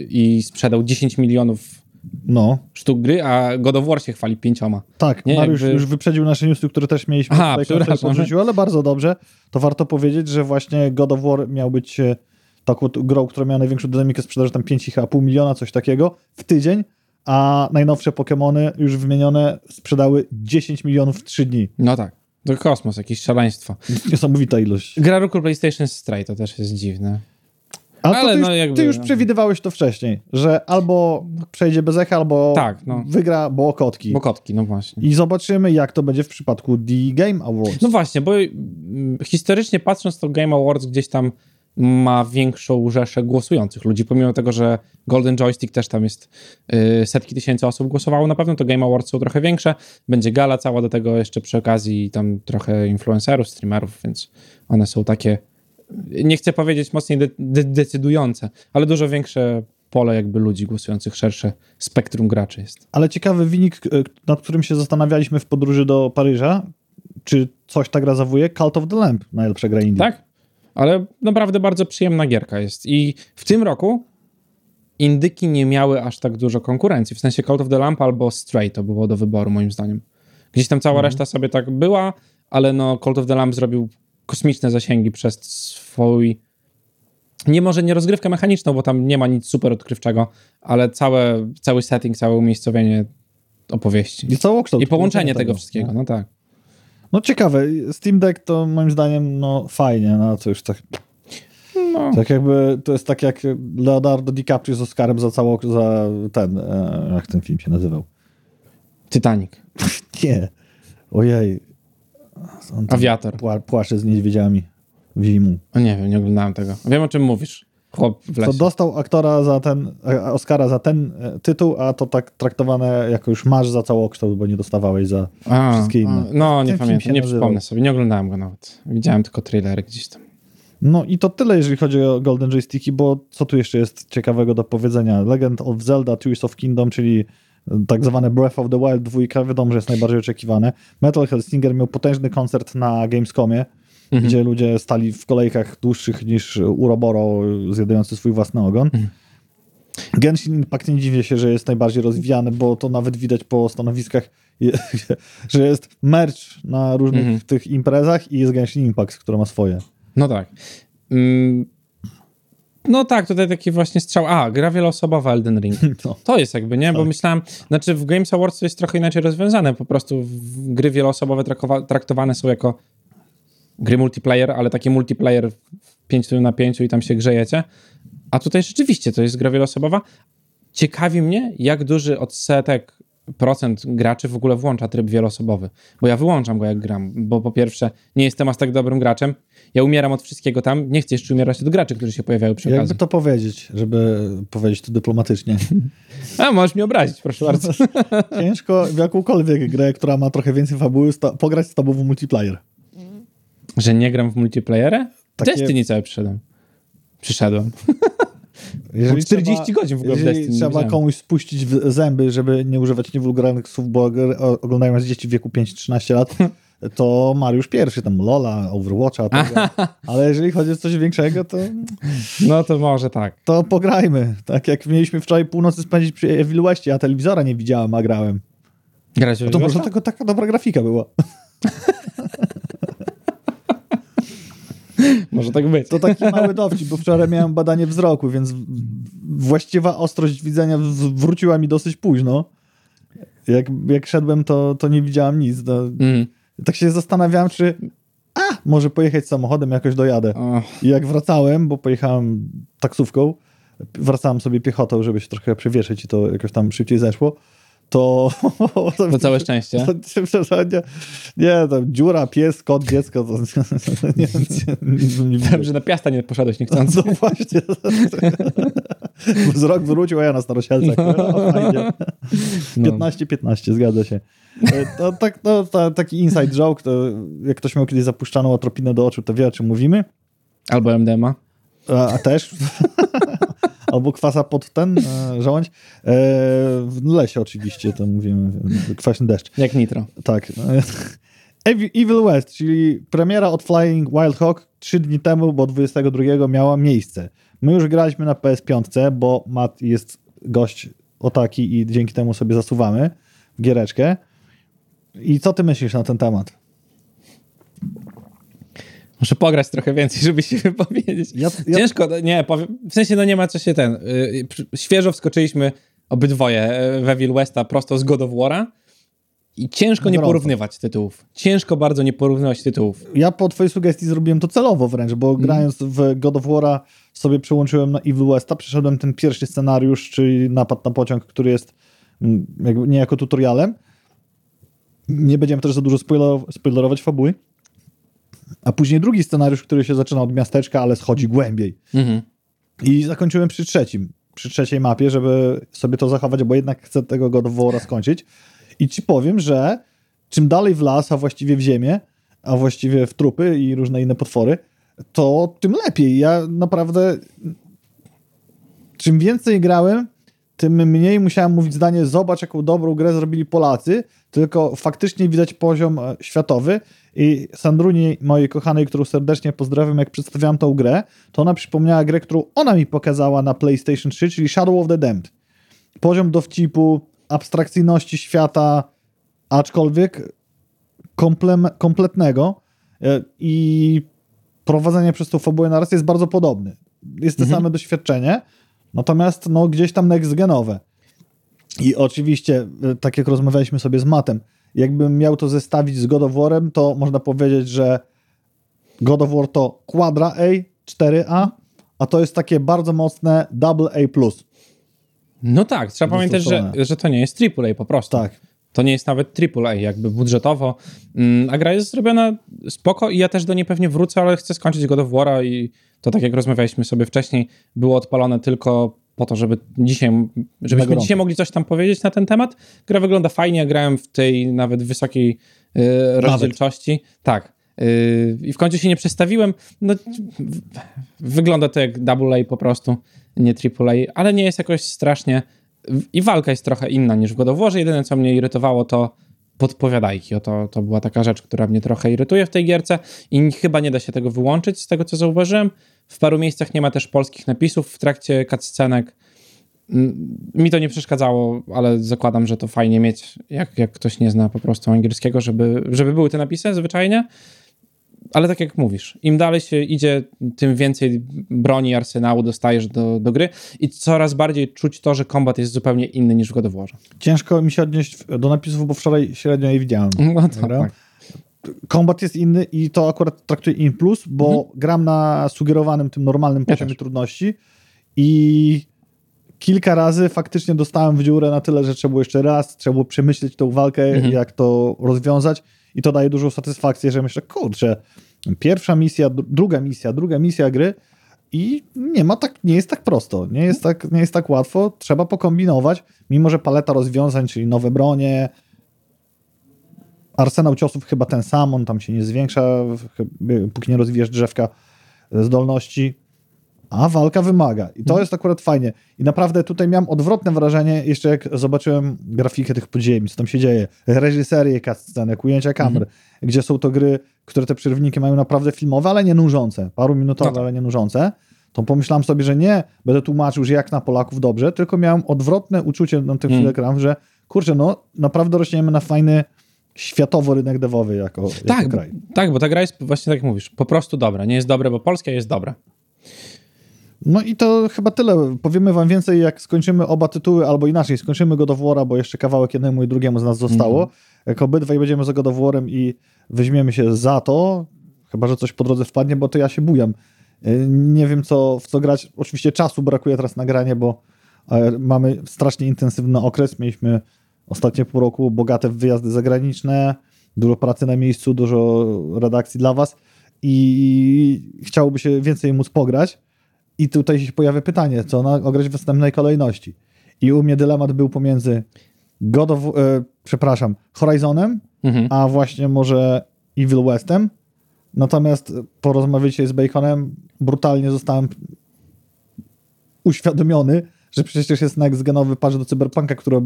Speaker 1: i sprzedał 10 milionów
Speaker 2: No,
Speaker 1: sztuk gry, a God of War się chwali pięcioma.
Speaker 2: tak.
Speaker 1: Nie,
Speaker 2: Mariusz
Speaker 1: jakby-
Speaker 2: już wyprzedził nasze newsy, które też mieliśmy
Speaker 1: Aha,
Speaker 2: konferencję podrzucił, ale bardzo dobrze. To warto powiedzieć, że właśnie God of War miał być e, taką grą, która miała największą dynamikę sprzedaży, tam 5,5 miliona, coś takiego, w tydzień, a najnowsze Pokémony, już wymienione, sprzedały 10 milionów w 3 dni.
Speaker 1: No tak. To kosmos, jakieś szaleństwo.
Speaker 2: Niesamowita ilość.
Speaker 1: Gra roku PlayStation Stray to też jest dziwne.
Speaker 2: Ale, ty,
Speaker 1: no
Speaker 2: już,
Speaker 1: jakby-
Speaker 2: ty już przewidywałeś to wcześniej, że albo przejdzie bez echa, albo
Speaker 1: Tak, no.
Speaker 2: wygra Bołokotki.
Speaker 1: Bo kotki, no właśnie.
Speaker 2: I zobaczymy, jak to będzie w przypadku The Game Awards.
Speaker 1: No właśnie, bo mm, historycznie patrząc, to Game Awards gdzieś tam ma większą rzeszę głosujących ludzi, pomimo tego, że Golden Joystick też tam jest y, setki tysięcy osób głosowało na pewno, to Game Awards są trochę większe, będzie gala cała do tego jeszcze przy okazji tam trochę influencerów, streamerów, więc one są takie, nie chcę powiedzieć mocniej de de decydujące, ale dużo większe pole jakby ludzi głosujących, szersze spektrum graczy jest.
Speaker 2: Ale ciekawy wynik, e, nad którym się zastanawialiśmy w podróży do Paryża, czy coś ta gra zawuje? Cult of the Lamp, najlepsza gra indie.
Speaker 1: Tak, ale naprawdę bardzo przyjemna gierka jest. I w tym roku indyki nie miały aż tak dużo konkurencji. W sensie Cult of the Lamp albo Stray to było do wyboru, moim zdaniem. Gdzieś tam cała reszta sobie tak była, ale no Cult of the Lamp zrobił kosmiczne zasięgi przez swój. Nie może nie rozgrywkę mechaniczną, bo tam nie ma nic super odkrywczego, ale całe, cały setting, całe umiejscowienie opowieści.
Speaker 2: I całokształt.
Speaker 1: I połączenie tego
Speaker 2: tego
Speaker 1: wszystkiego, no tak.
Speaker 2: No ciekawe, Steam Deck to moim zdaniem no fajnie, no co już tak,
Speaker 1: No,
Speaker 2: tak jakby, to jest tak jak Leonardo DiCaprio z Oscarem za cało, za ten, e, jak ten film się nazywał?
Speaker 1: Titanic, [laughs]
Speaker 2: Nie, ojej. On
Speaker 1: Awiator.
Speaker 2: Pła, płacze z niedźwiedziami w zimu.
Speaker 1: O nie wiem, nie oglądałem tego. Wiem o czym mówisz. Chłop w lesie.
Speaker 2: dostał aktora za ten, e, Oscara za ten e, tytuł, a to tak traktowane jako już masz za całokształt, bo nie dostawałeś za...
Speaker 1: A,
Speaker 2: wszystkie inne.
Speaker 1: a, no, nie pamiętam, nie
Speaker 2: nazywał.
Speaker 1: przypomnę sobie. Nie oglądałem go nawet. Widziałem tylko trailery gdzieś tam.
Speaker 2: No i to tyle, jeżeli chodzi o Golden Joysticki, bo co tu jeszcze jest ciekawego do powiedzenia? Legend of Zelda Tears of Kingdom, czyli tak zwane Breath of the Wild 2, wiadomo, że jest najbardziej oczekiwane. Metal Hellsinger miał potężny koncert na Gamescomie,
Speaker 1: Mhm.
Speaker 2: gdzie ludzie stali w kolejkach dłuższych niż Uroboro zjadający swój własny ogon.
Speaker 1: Mhm.
Speaker 2: Genshin Impact nie dziwię się, że jest najbardziej rozwijany, bo to nawet widać po stanowiskach, [laughs] że jest merch na różnych
Speaker 1: Mhm.
Speaker 2: tych imprezach i jest Genshin Impact, który ma swoje.
Speaker 1: No tak. Mm, no tak, tutaj taki właśnie strzał. A, gra wieloosobowa Elden Ring. [laughs]
Speaker 2: No.
Speaker 1: To jest jakby, nie? Bo
Speaker 2: Tak.
Speaker 1: myślałem, znaczy w Games Awards to jest trochę inaczej rozwiązane. Po prostu gry wieloosobowe traktowane są jako gry multiplayer, ale taki multiplayer w 5 na 5 i tam się grzejecie. A tutaj rzeczywiście to jest gra wieloosobowa. Ciekawi mnie, jak duży odsetek procent graczy w ogóle włącza tryb wieloosobowy. Bo ja wyłączam go, jak gram. Bo po pierwsze, nie jestem aż tak dobrym graczem. Ja umieram od wszystkiego tam. Nie chcę jeszcze umierać od graczy, którzy się pojawiają przy
Speaker 2: Jakby
Speaker 1: okazji.
Speaker 2: to powiedzieć, żeby powiedzieć to dyplomatycznie.
Speaker 1: A, możesz mnie obrazić, proszę bardzo. [laughs]
Speaker 2: Ciężko w jakąkolwiek grę, która ma trochę więcej fabuły, pograć z tobą w multiplayer.
Speaker 1: Że nie gram w multiplayerę?
Speaker 2: Takie-
Speaker 1: Destiny cały przyszedłem. Przyszedłem. [laughs]
Speaker 2: Jeżeli
Speaker 1: 40 godzin w ogóle w
Speaker 2: Jeżeli
Speaker 1: Destiny
Speaker 2: trzeba komuś spuścić w zęby, żeby nie używać niewulgarnych słów, bo oglądają nas dzieci w wieku 5-13 lat, [laughs] to Mariusz pierwszy, tam Lola, Overwatcha, tego. [laughs] ale jeżeli chodzi o coś większego, to,
Speaker 1: No to może tak.
Speaker 2: to pograjmy. Tak jak mieliśmy wczoraj północy spędzić przy Evil Westie, ja telewizora nie widziałem, a grałem.
Speaker 1: Grać
Speaker 2: To może tylko taka dobra grafika była. [laughs]
Speaker 1: Może tak być.
Speaker 2: To taki mały dowcip, bo wczoraj miałem badanie wzroku, więc właściwa ostrość widzenia wróciła mi dosyć późno. Jak, jak szedłem, to, to nie widziałem nic. To,
Speaker 1: Mm.
Speaker 2: tak się zastanawiałem, czy a, może pojechać samochodem, jakoś dojadę. I jak wracałem, bo pojechałem taksówką, wracałem sobie piechotą, żeby się trochę przewieszyć i to jakoś tam szybciej zeszło, [laughs] to...
Speaker 1: to całe szczęście.
Speaker 2: To, nie, nie, tam dziura, pies, kot, dziecko, to [laughs] nie, nie,
Speaker 1: Wiem, że na piasta nie poszedłeś niechcący.
Speaker 2: no właśnie. [laughs] Wzrok wrócił, a ja na staroświelcach. No, fajnie.
Speaker 1: No.
Speaker 2: 15-15, zgadza się. E, To, tak, to, to, taki inside joke, to jak ktoś miał kiedyś zapuszczaną atropinę do oczu, to wie o czym mówimy.
Speaker 1: Albo MDMA.
Speaker 2: A, a też. Albo kwasa pod ten e, żołądź. E, w lesie oczywiście, to mówimy. Kwaśny deszcz.
Speaker 1: Jak nitro.
Speaker 2: Tak. Evi- Evil West, czyli premiera od Flying Wild Hawk trzy dni temu, bo 22 miała miejsce. My już graliśmy na PS5, bo Matt jest gość o taki i dzięki temu sobie zasuwamy w giereczkę. I co ty myślisz na ten temat?
Speaker 1: Muszę pograć trochę więcej, żeby się wypowiedzieć.
Speaker 2: Ja- ja-
Speaker 1: Ciężko, no nie, powiem, w sensie no nie ma co się ten, y, przy- świeżo wskoczyliśmy obydwoje y, w Evil Westa prosto z God of War'a i ciężko nie porównywać tytułów. Ciężko bardzo nie porównywać tytułów.
Speaker 2: Ja po twojej sugestii zrobiłem to celowo wręcz, bo
Speaker 1: Mhm.
Speaker 2: grając w God of War'a sobie przełączyłem na Evil Westa, przeszedłem ten pierwszy scenariusz, czyli napad na pociąg, który jest mm, jakby niejako tutorialem. Nie będziemy też za dużo spoiler- spoilerować fabuły. A później drugi scenariusz, który się zaczyna od miasteczka, ale schodzi głębiej.
Speaker 1: Mhm.
Speaker 2: I zakończyłem przy trzecim, przy trzeciej mapie, żeby sobie to zachować, bo jednak chcę tego God of War'a skończyć. I ci powiem, że czym dalej w las, a właściwie w ziemię, a właściwie w trupy i różne inne potwory, to tym lepiej. Ja naprawdę czym więcej grałem, tym mniej musiałem mówić zdanie, zobacz jaką dobrą grę zrobili Polacy, tylko faktycznie widać poziom e, światowy i Sandruni, mojej kochanej, którą serdecznie pozdrawiam, jak przedstawiałam tą grę, to ona przypomniała grę, którą ona mi pokazała na PlayStation 3, czyli Shadow of the Damned. Poziom dowcipu, abstrakcyjności świata, aczkolwiek komplem, kompletnego e, i prowadzenie przez tą fabułę narracji jest bardzo podobny. Jest to same doświadczenie, natomiast no, gdzieś tam next-genowe. I oczywiście, e, tak jak rozmawialiśmy sobie z Matem, jakbym miał to zestawić z God of War'em, to można powiedzieć, że God of War to Quadra A, 4A, a to jest takie bardzo mocne Double A+.
Speaker 1: No tak, trzeba pamiętać, że, że to nie jest AAA po prostu.
Speaker 2: Tak.
Speaker 1: To nie jest nawet AAA, jakby budżetowo. Mm, A gra jest zrobiona spoko i ja też do niej pewnie wrócę, ale chcę skończyć God of War'a i to tak jak rozmawialiśmy sobie wcześniej, było odpalone tylko po to, żeby dzisiaj, żebyśmy dzisiaj mogli coś tam powiedzieć na ten temat. Gra wygląda fajnie, grałem w tej nawet wysokiej y, rozdzielczości. Tak. Y, I w końcu się nie przestawiłem. No, wygląda to jak AA po prostu, nie AAA, ale nie jest jakoś strasznie. I walka jest trochę inna niż w God of Warze. Jedyne, co mnie irytowało, to podpowiadajki. O, to, to była taka rzecz, która mnie trochę irytuje w tej gierce i chyba nie da się tego wyłączyć z tego, co zauważyłem. W paru miejscach nie ma też polskich napisów w trakcie cutscenek. Mi to nie przeszkadzało, ale zakładam, że to fajnie mieć, jak, jak ktoś nie zna po prostu angielskiego, żeby, żeby były te napisy zwyczajnie. Ale tak jak mówisz, im dalej się idzie, tym więcej broni, arsenału dostajesz do, do gry i coraz bardziej czuć to, że kombat jest zupełnie inny niż w God.
Speaker 2: Ciężko mi się odnieść do napisów, bo wczoraj średnio je widziałem.
Speaker 1: No tak.
Speaker 2: Kombat jest inny i to akurat traktuję in plus, bo gram na sugerowanym tym normalnym
Speaker 1: Mhm. Ja
Speaker 2: poziomie
Speaker 1: też.
Speaker 2: trudności i kilka razy faktycznie dostałem w dziurę na tyle, że trzeba było jeszcze raz, trzeba było przemyśleć tą walkę,
Speaker 1: Mhm.
Speaker 2: jak to rozwiązać i to daje dużą satysfakcję, że myślę, kurczę, pierwsza misja, dru- druga misja, druga misja gry i nie ma tak, nie jest tak prosto, nie jest tak, nie jest tak łatwo, trzeba pokombinować, mimo że paleta rozwiązań, czyli nowe bronie, arsenał ciosów chyba ten sam, on tam się nie zwiększa, póki nie rozwijesz drzewka zdolności, a walka wymaga. I to jest akurat fajnie. I naprawdę tutaj miałem odwrotne wrażenie, jeszcze jak zobaczyłem grafikę tych podziemi, co tam się dzieje, reżyserię cutscenek, ujęcia kamer, gdzie są to gry, które te przerywniki mają naprawdę filmowe, ale nie nużące, paru minutowe,
Speaker 1: No tak.
Speaker 2: ale nie nużące, to pomyślałem sobie, że nie będę tłumaczył, że jak na Polaków dobrze, tylko miałem odwrotne uczucie na chwilę gram, że kurczę, no naprawdę rośniemy na fajny światowo rynek dewowy jako,
Speaker 1: Tak,
Speaker 2: jako
Speaker 1: bo,
Speaker 2: kraj.
Speaker 1: tak, bo ta gra jest właśnie tak jak mówisz, po prostu dobra. Nie jest dobra, bo polska jest dobra.
Speaker 2: No i to chyba tyle. Powiemy wam więcej, jak skończymy oba tytuły, albo inaczej, skończymy God of War'a, bo jeszcze kawałek jednemu i drugiemu z nas zostało.
Speaker 1: Mhm.
Speaker 2: Jak obydwaj będziemy za God of War'em i weźmiemy się za to, chyba, że coś po drodze wpadnie, bo to ja się bujam. Y, Nie wiem, co, w co grać. Oczywiście czasu brakuje teraz na granie, bo e, mamy strasznie intensywny okres. Mieliśmy ostatnie pół roku bogate w wyjazdy zagraniczne, dużo pracy na miejscu, dużo redakcji dla was i chciałoby się więcej móc pograć. I tutaj się pojawia pytanie, co na, ograć w następnej kolejności. I u mnie dylemat był pomiędzy God of, e, przepraszam, Horizonem,
Speaker 1: Mhm.
Speaker 2: a właśnie może Evil Westem. Natomiast po rozmowie z Baconem brutalnie zostałem uświadomiony, że przecież jest next genowy patch do Cyberpunka, który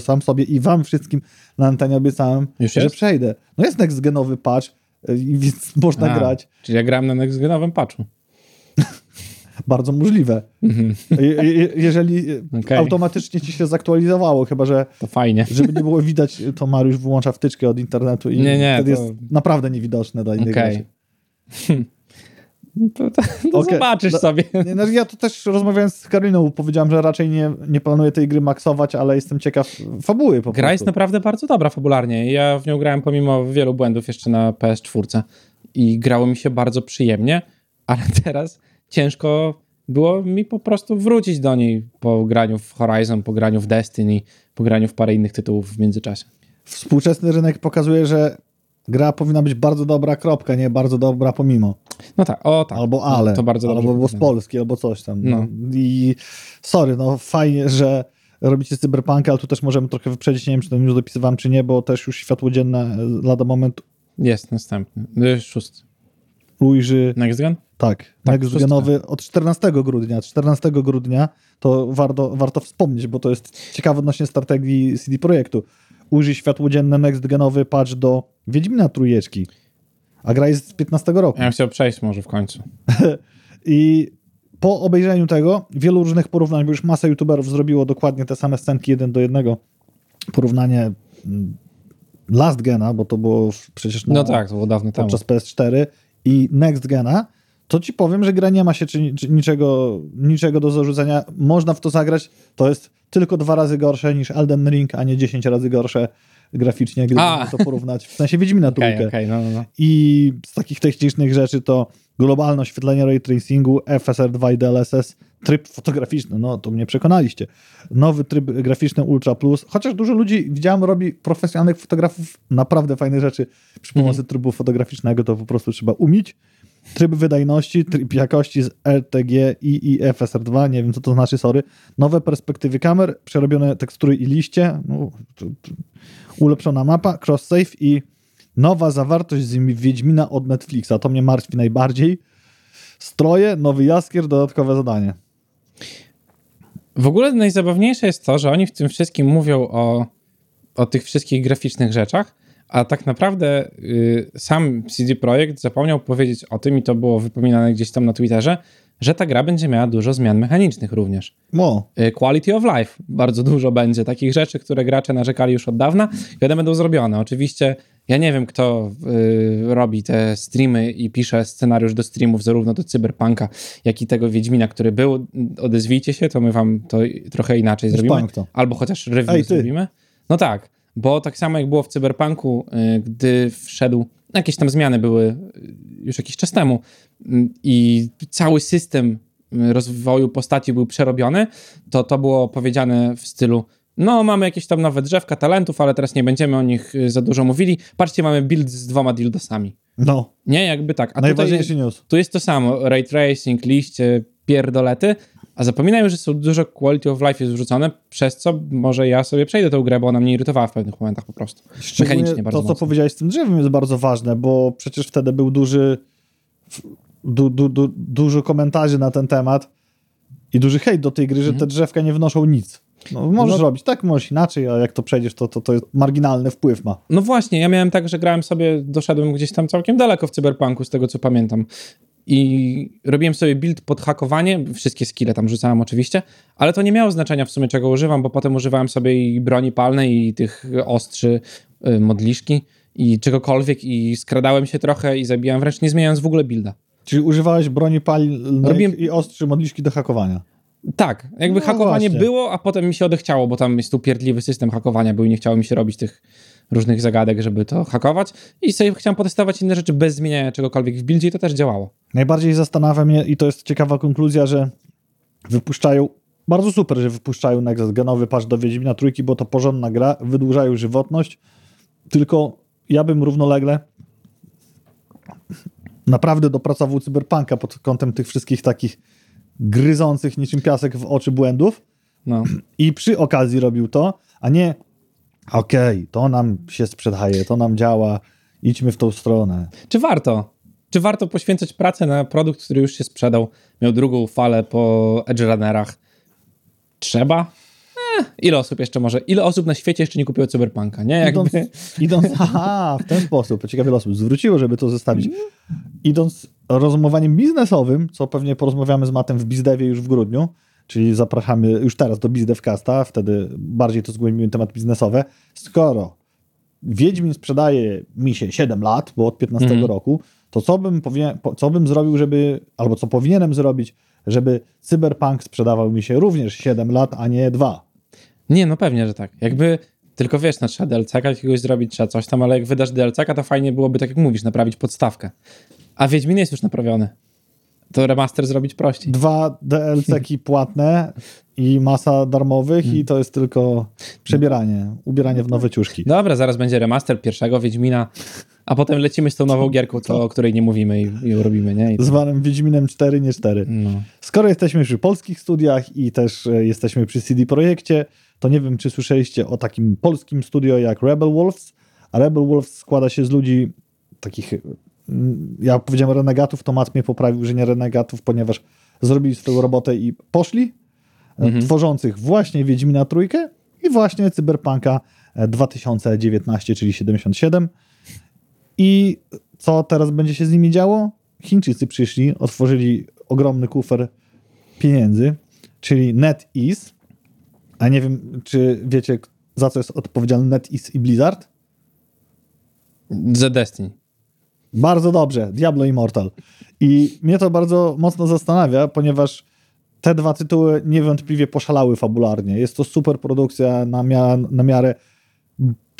Speaker 2: sam sobie i wam wszystkim na antenie obiecałem,
Speaker 1: Już
Speaker 2: że
Speaker 1: jest?
Speaker 2: przejdę. No jest next genowy patch, e, więc [laughs] można
Speaker 1: A,
Speaker 2: grać.
Speaker 1: Czyli ja grałem na next-genowym patchu. [laughs]
Speaker 2: Bardzo możliwe. Je, je, jeżeli
Speaker 1: Okej.
Speaker 2: automatycznie ci się zaktualizowało, chyba że
Speaker 1: To fajnie.
Speaker 2: żeby nie było [laughs] widać, to Mariusz wyłącza wtyczkę od internetu i
Speaker 1: Nie, nie,
Speaker 2: wtedy
Speaker 1: to-
Speaker 2: jest naprawdę niewidoczne dla innych
Speaker 1: Okej.
Speaker 2: graczy.
Speaker 1: To, to, to
Speaker 2: Okej.
Speaker 1: zobaczysz
Speaker 2: No-
Speaker 1: sobie.
Speaker 2: No, ja to też rozmawiając z Karoliną, powiedziałem, że raczej nie, nie planuję tej gry maksować, ale jestem ciekaw fabuły po
Speaker 1: Gra
Speaker 2: prostu.
Speaker 1: jest naprawdę bardzo dobra fabularnie. Ja w nią grałem pomimo wielu błędów jeszcze na PS4 i grało mi się bardzo przyjemnie, ale [laughs] teraz ciężko było mi po prostu wrócić do niej po graniu w Horizon, po graniu w Destiny, po graniu w parę innych tytułów w międzyczasie.
Speaker 2: Współczesny rynek pokazuje, że gra powinna być bardzo dobra, kropka, nie bardzo dobra pomimo.
Speaker 1: No tak, o tak.
Speaker 2: Albo
Speaker 1: No,
Speaker 2: ale,
Speaker 1: To bardzo
Speaker 2: albo było z. Polski, albo coś tam.
Speaker 1: No.
Speaker 2: I sorry, no fajnie, że robicie cyberpunk, ale tu też możemy trochę wyprzedzić, nie wiem, czy to już dopisywałem, czy nie, bo też już światło dzienne lada moment
Speaker 1: Jest następny. Y, Szósty.
Speaker 2: ujrzy,
Speaker 1: Next Gen?
Speaker 2: tak,
Speaker 1: Tak,
Speaker 2: next genowy od 14 grudnia. 14 grudnia to warto, warto wspomnieć, bo to jest ciekawe odnośnie strategii CD Projektu. Ujrzy światło dzienne next genowy patch do Wiedźmina Trójeczki. A gra jest z 15 roku.
Speaker 1: Ja chciał przejść może w końcu. [laughs]
Speaker 2: I po obejrzeniu tego, wielu różnych porównań, bo już masa youtuberów zrobiło dokładnie te same scenki jeden do jednego. Porównanie mm, Last Gena, bo to było przecież na,
Speaker 1: No tak, to było dawno temu.
Speaker 2: podczas PS4 i Next Gena, to ci powiem, że gra nie ma się czy, czy niczego, niczego do zarzucenia. Można w to zagrać. To jest tylko dwa razy gorsze niż Elden Ring, a nie 10 razy gorsze graficznie, gdyby
Speaker 1: A.
Speaker 2: to porównać. W sensie Wiedźmina
Speaker 1: Okej,
Speaker 2: trójkę.
Speaker 1: okej, no, no, no.
Speaker 2: I z takich technicznych rzeczy to globalne oświetlenie ray tracingu, FSR2 i DLSS, tryb fotograficzny, no to mnie przekonaliście. Nowy tryb graficzny Ultra Plus, chociaż dużo ludzi widziałem robi profesjonalnych fotografów naprawdę fajne rzeczy przy pomocy trybu fotograficznego, to po prostu trzeba umieć. Tryb wydajności, tryb jakości z RTG i, i FSR2, nie wiem co to znaczy, sorry. Nowe perspektywy kamer, przerobione tekstury i liście, no, ulepszona mapa, cross-save i nowa zawartość z Wiedźmina od Netflixa. To mnie martwi najbardziej. Stroje, nowy jaskier, dodatkowe zadanie.
Speaker 1: W ogóle najzabawniejsze jest to, że oni w tym wszystkim mówią o, o tych wszystkich graficznych rzeczach, a tak naprawdę y, sam CD Projekt zapomniał powiedzieć o tym, i to było wypominane gdzieś tam na Twitterze, że ta gra będzie miała dużo zmian mechanicznych również.
Speaker 2: No,
Speaker 1: Y, Quality of life bardzo dużo będzie takich rzeczy, które gracze narzekali już od dawna i one będą zrobione. Oczywiście ja nie wiem, kto y, robi te streamy i pisze scenariusz do streamów zarówno do Cyberpunka, jak i tego Wiedźmina, który był. Odezwijcie się, to my wam to trochę inaczej zrobimy.
Speaker 2: Cyberpunk to.
Speaker 1: Albo chociaż review
Speaker 2: Ej,
Speaker 1: zrobimy. No tak, bo tak samo jak było w Cyberpunku, y, gdy wszedł, jakieś tam zmiany były y, już jakiś czas temu y, i cały system rozwoju postaci był przerobiony, to to było powiedziane w stylu no, mamy jakieś tam nowe drzewka talentów, ale teraz nie będziemy o nich za dużo mówili. Patrzcie, mamy build z dwoma dildosami.
Speaker 2: no.
Speaker 1: Nie, jakby tak. A tutaj,
Speaker 2: Najważniejszy news.
Speaker 1: tu jest to samo. Ray tracing, liście, pierdolety, a zapominają, że są dużo quality of life jest wrzucone, przez co może ja sobie przejdę tą grę, bo ona mnie irytowała w pewnych momentach po prostu.
Speaker 2: Szczególnie
Speaker 1: Mechanicznie bardzo
Speaker 2: to, co
Speaker 1: mocno.
Speaker 2: powiedziałeś z tym drzewem jest bardzo ważne, bo przecież wtedy był duży du, du, du, dużo komentarzy na ten temat i duży hejt do tej gry, że te drzewka nie wnoszą nic. No, możesz
Speaker 1: Mhm. No-
Speaker 2: robić tak, możesz inaczej, a jak to przejdziesz, to, to, to jest marginalny wpływ ma.
Speaker 1: No właśnie, ja miałem tak, że grałem sobie, doszedłem gdzieś tam całkiem daleko w Cyberpunku, z tego co pamiętam. I robiłem sobie build pod hakowanie, wszystkie skille tam rzucałem oczywiście, ale to nie miało znaczenia w sumie czego używam, bo potem używałem sobie i broni palnej, i tych ostrzy, y, modliszki, i czegokolwiek, i skradałem się trochę i zabijałem wręcz nie zmieniając w ogóle builda.
Speaker 2: Czyli używałeś broni palnej
Speaker 1: Robiłem-
Speaker 2: i ostrzy modliszki do hakowania.
Speaker 1: Tak, jakby
Speaker 2: No
Speaker 1: hakowanie
Speaker 2: właśnie.
Speaker 1: było, a potem mi się odechciało, bo tam jest tu pierdliwy system hakowania był i nie chciało mi się robić tych różnych zagadek, żeby to hakować i sobie chciałem potestować inne rzeczy bez zmieniania czegokolwiek w buildzie i to też działało.
Speaker 2: Najbardziej zastanawia mnie, i to jest ciekawa konkluzja, że wypuszczają, bardzo super, że wypuszczają Next genowy patch do Wiedźmina Trójki, bo to porządna gra, wydłużają żywotność, tylko ja bym równolegle naprawdę dopracował Cyberpunka pod kątem tych wszystkich takich gryzących niczym piasek w oczy błędów
Speaker 1: No. [clears throat]
Speaker 2: i przy okazji robił to, a nie okej, to nam się sprzedaje, to nam działa, idźmy w tą stronę.
Speaker 1: Czy warto? Czy warto poświęcać pracę na produkt, który już się sprzedał, miał drugą falę po Edge Runnerach? Trzeba? Ile osób jeszcze może, ile osób na świecie jeszcze nie kupiło Cyberpunka, nie? Jakby...
Speaker 2: Idąc, idąc, aha, w ten sposób, ciekawie ile osób zwróciło, żeby to zestawić. Idąc rozumowaniem biznesowym, co pewnie porozmawiamy z Matem w Bizdewie już w grudniu, czyli zapraszamy już teraz do Bizdevcasta, wtedy bardziej to zgłębimy temat biznesowy. Skoro Wiedźmin sprzedaje mi się 7 lat, bo od 15
Speaker 1: Mhm.
Speaker 2: roku, to co bym, powinien, co bym zrobił, żeby, albo co powinienem zrobić, żeby Cyberpunk sprzedawał mi się również 7 lat, a nie 2?
Speaker 1: Nie, no pewnie, że tak. Jakby, tylko wiesz, no trzeba DLC-ka jakiegoś zrobić, trzeba coś tam, ale jak wydasz DLC-ka, to fajnie byłoby, tak jak mówisz, naprawić podstawkę. A Wiedźmin jest już naprawiony. To remaster zrobić prościej.
Speaker 2: dwa DLC-ki [laughs] płatne i masa darmowych
Speaker 1: Hmm.
Speaker 2: i to jest tylko przebieranie, ubieranie w nowe ciuszki.
Speaker 1: Dobra, zaraz będzie remaster pierwszego Wiedźmina, a potem lecimy z tą nową gierką, to, o której nie mówimy i, i robimy, nie? I,
Speaker 2: Zwanym Wiedźminem 4, nie 4.
Speaker 1: no.
Speaker 2: Skoro jesteśmy przy polskich studiach i też e, jesteśmy przy CD Projekcie, to nie wiem, czy słyszeliście o takim polskim studio jak Rebel Wolves, a Rebel Wolves składa się z ludzi takich, mm, ja powiedziałem renegatów, to Mat mnie poprawił, że nie renegatów, ponieważ zrobili swoją robotę i poszli, e, tworzących właśnie Wiedźmina Trójkę i właśnie Cyberpunka e, 2019, czyli 77. I co teraz będzie się z nimi działo? Chińczycy przyszli, otworzyli ogromny kufer pieniędzy, czyli NetEase. A nie wiem, czy wiecie, za co jest odpowiedzialny NetEase i Blizzard?
Speaker 1: The Destiny.
Speaker 2: Bardzo dobrze, Diablo Immortal. I mnie to bardzo mocno zastanawia, ponieważ te dwa tytuły niewątpliwie poszalały fabularnie. Jest to super produkcja na, mia- na miarę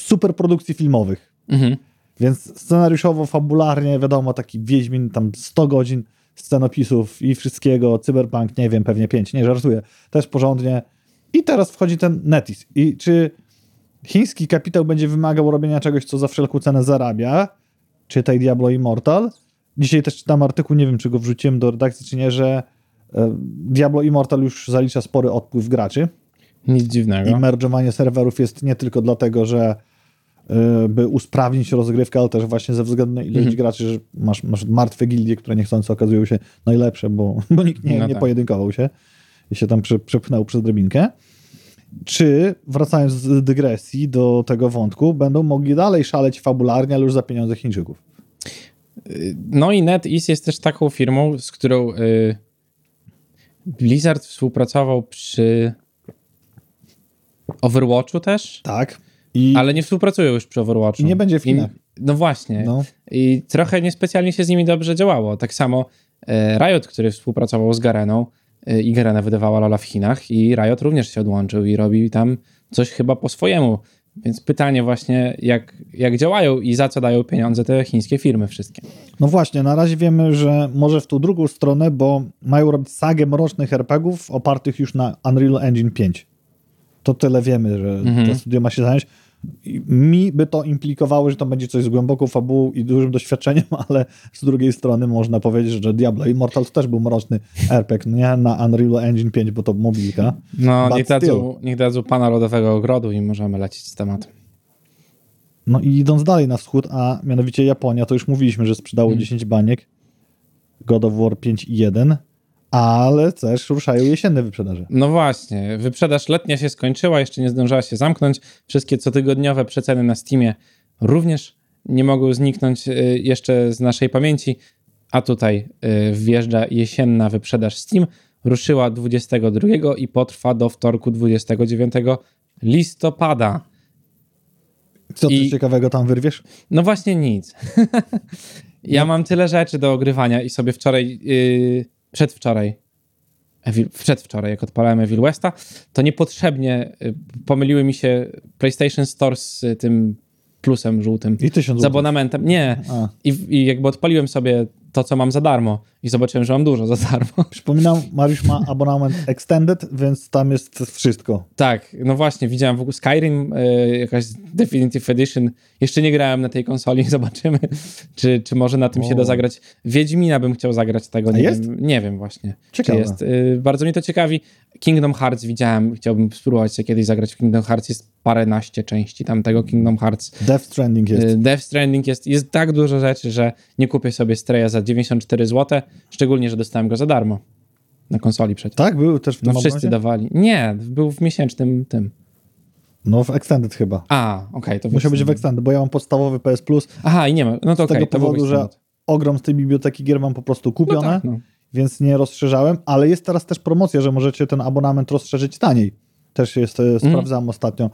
Speaker 2: super produkcji filmowych.
Speaker 1: Mhm.
Speaker 2: Więc scenariuszowo, fabularnie, wiadomo, taki Wiedźmin, tam 100 godzin scenopisów i wszystkiego, Cyberpunk, nie wiem, pewnie 5, nie żartuję, też porządnie. I teraz wchodzi ten Netis. I czy chiński kapitał będzie wymagał robienia czegoś, co za wszelką cenę zarabia, czy tej Diablo Immortal? Dzisiaj też czytam artykuł, nie wiem, czy go wrzuciłem do redakcji, czy nie, że e, Diablo Immortal już zalicza spory odpływ graczy.
Speaker 1: Nic
Speaker 2: I
Speaker 1: dziwnego.
Speaker 2: merge'owanie serwerów jest nie tylko dlatego, że y, by usprawnić rozgrywkę, ale też właśnie ze względu na ilość
Speaker 1: Mhm.
Speaker 2: graczy, że masz, masz martwe gildie, które niechcący okazują się najlepsze, bo, bo nikt nie,
Speaker 1: No
Speaker 2: nie
Speaker 1: tak.
Speaker 2: pojedynkował się i się tam przy, przepchnął przez drabinkę. Czy, wracając z dygresji do tego wątku, będą mogli dalej szaleć fabularnie, ale już za pieniądze Chińczyków?
Speaker 1: No i NetEase jest też taką firmą, z którą y, Blizzard współpracował przy Overwatchu też,
Speaker 2: Tak. I
Speaker 1: ale nie współpracują już przy Overwatchu.
Speaker 2: I nie będzie w
Speaker 1: I-
Speaker 2: Chinach.
Speaker 1: No właśnie.
Speaker 2: no,
Speaker 1: I trochę niespecjalnie się z nimi dobrze działało. Tak samo e, Riot, który współpracował z Gareną i Garena wydawała Lola w Chinach i Riot również się odłączył i robi tam coś chyba po swojemu. Więc pytanie właśnie, jak, jak działają i za co dają pieniądze te chińskie firmy wszystkie.
Speaker 2: No właśnie, na razie wiemy, że może w tą drugą stronę, bo mają robić sagę mrocznych RPGów opartych już na Unreal Engine 5. To tyle wiemy, że
Speaker 1: Mhm.
Speaker 2: to studio ma się zająć. Mi by to implikowało, że to będzie coś z głęboką fabułą i dużym doświadczeniem, [laughs] ale z drugiej strony można powiedzieć, że Diablo Immortal to też był mroczny RPG, no nie na Unreal Engine 5, bo to mobilka.
Speaker 1: No,
Speaker 2: But
Speaker 1: niech dadzą, niech dadzą pana Lodowego Ogrodu i możemy lecieć z tematem.
Speaker 2: No i idąc dalej na wschód, a mianowicie Japonia, to już mówiliśmy, że sprzedało
Speaker 1: Hmm.
Speaker 2: 10 baniek, God of War 5 i 1, ale też ruszają jesienne wyprzedaże.
Speaker 1: No właśnie, wyprzedaż letnia się skończyła, jeszcze nie zdążyła się zamknąć. Wszystkie cotygodniowe przeceny na Steamie również nie mogą zniknąć y, jeszcze z naszej pamięci, a tutaj y, wjeżdża jesienna wyprzedaż Steam. Ruszyła 22 i potrwa do wtorku 29 listopada.
Speaker 2: Co ty
Speaker 1: I-
Speaker 2: ciekawego tam wyrwiesz?
Speaker 1: No właśnie nic. [laughs] ja mam tyle rzeczy do ogrywania i sobie wczoraj, yy, przedwczoraj, Evil, przedwczoraj, jak odpalałem Evil Westa, to niepotrzebnie y, pomyliły mi się PlayStation Store z tym plusem żółtym.
Speaker 2: I 1000
Speaker 1: Z abonamentem. Nie. I, I jakby odpaliłem sobie to, co mam za darmo i zobaczyłem, że mam dużo za darmo. [laughs]
Speaker 2: przypominam, Mariusz ma abonament Extended, więc tam jest wszystko.
Speaker 1: Tak, no właśnie, widziałem w ogóle Skyrim, y, jakaś Definitive Edition. Jeszcze nie grałem na tej konsoli, [laughs] zobaczymy, czy, czy może na tym się
Speaker 2: O.
Speaker 1: da zagrać. Wiedźmina bym chciał zagrać tego, nie
Speaker 2: jest?
Speaker 1: wiem. Nie wiem właśnie,
Speaker 2: Ciekawe.
Speaker 1: czy jest. Y, bardzo mnie to ciekawi. Kingdom Hearts widziałem, chciałbym spróbować sobie kiedyś zagrać w Kingdom Hearts. Jest paręnaście części tamtego Kingdom Hearts.
Speaker 2: Death Stranding jest.
Speaker 1: Y, Death Stranding jest, jest tak dużo rzeczy, że nie kupię sobie Streja za 94 zł, szczególnie, że dostałem go za darmo. na konsoli przecież.
Speaker 2: Tak, był też w tym
Speaker 1: No wszyscy
Speaker 2: obozie?
Speaker 1: dawali. Nie, był w miesięcznym tym.
Speaker 2: No w Extended chyba.
Speaker 1: A, okej, to
Speaker 2: Musiał być w Extended, bo ja mam podstawowy PS Plus.
Speaker 1: Aha, i nie ma. No to
Speaker 2: Z
Speaker 1: okej,
Speaker 2: tego powodu, że ogrom z tej biblioteki gier mam po prostu
Speaker 1: No
Speaker 2: kupione,
Speaker 1: tak, no.
Speaker 2: więc nie rozszerzałem, ale jest teraz też promocja, że możecie ten abonament rozszerzyć taniej. Też jest, e, sprawdzałem ostatnio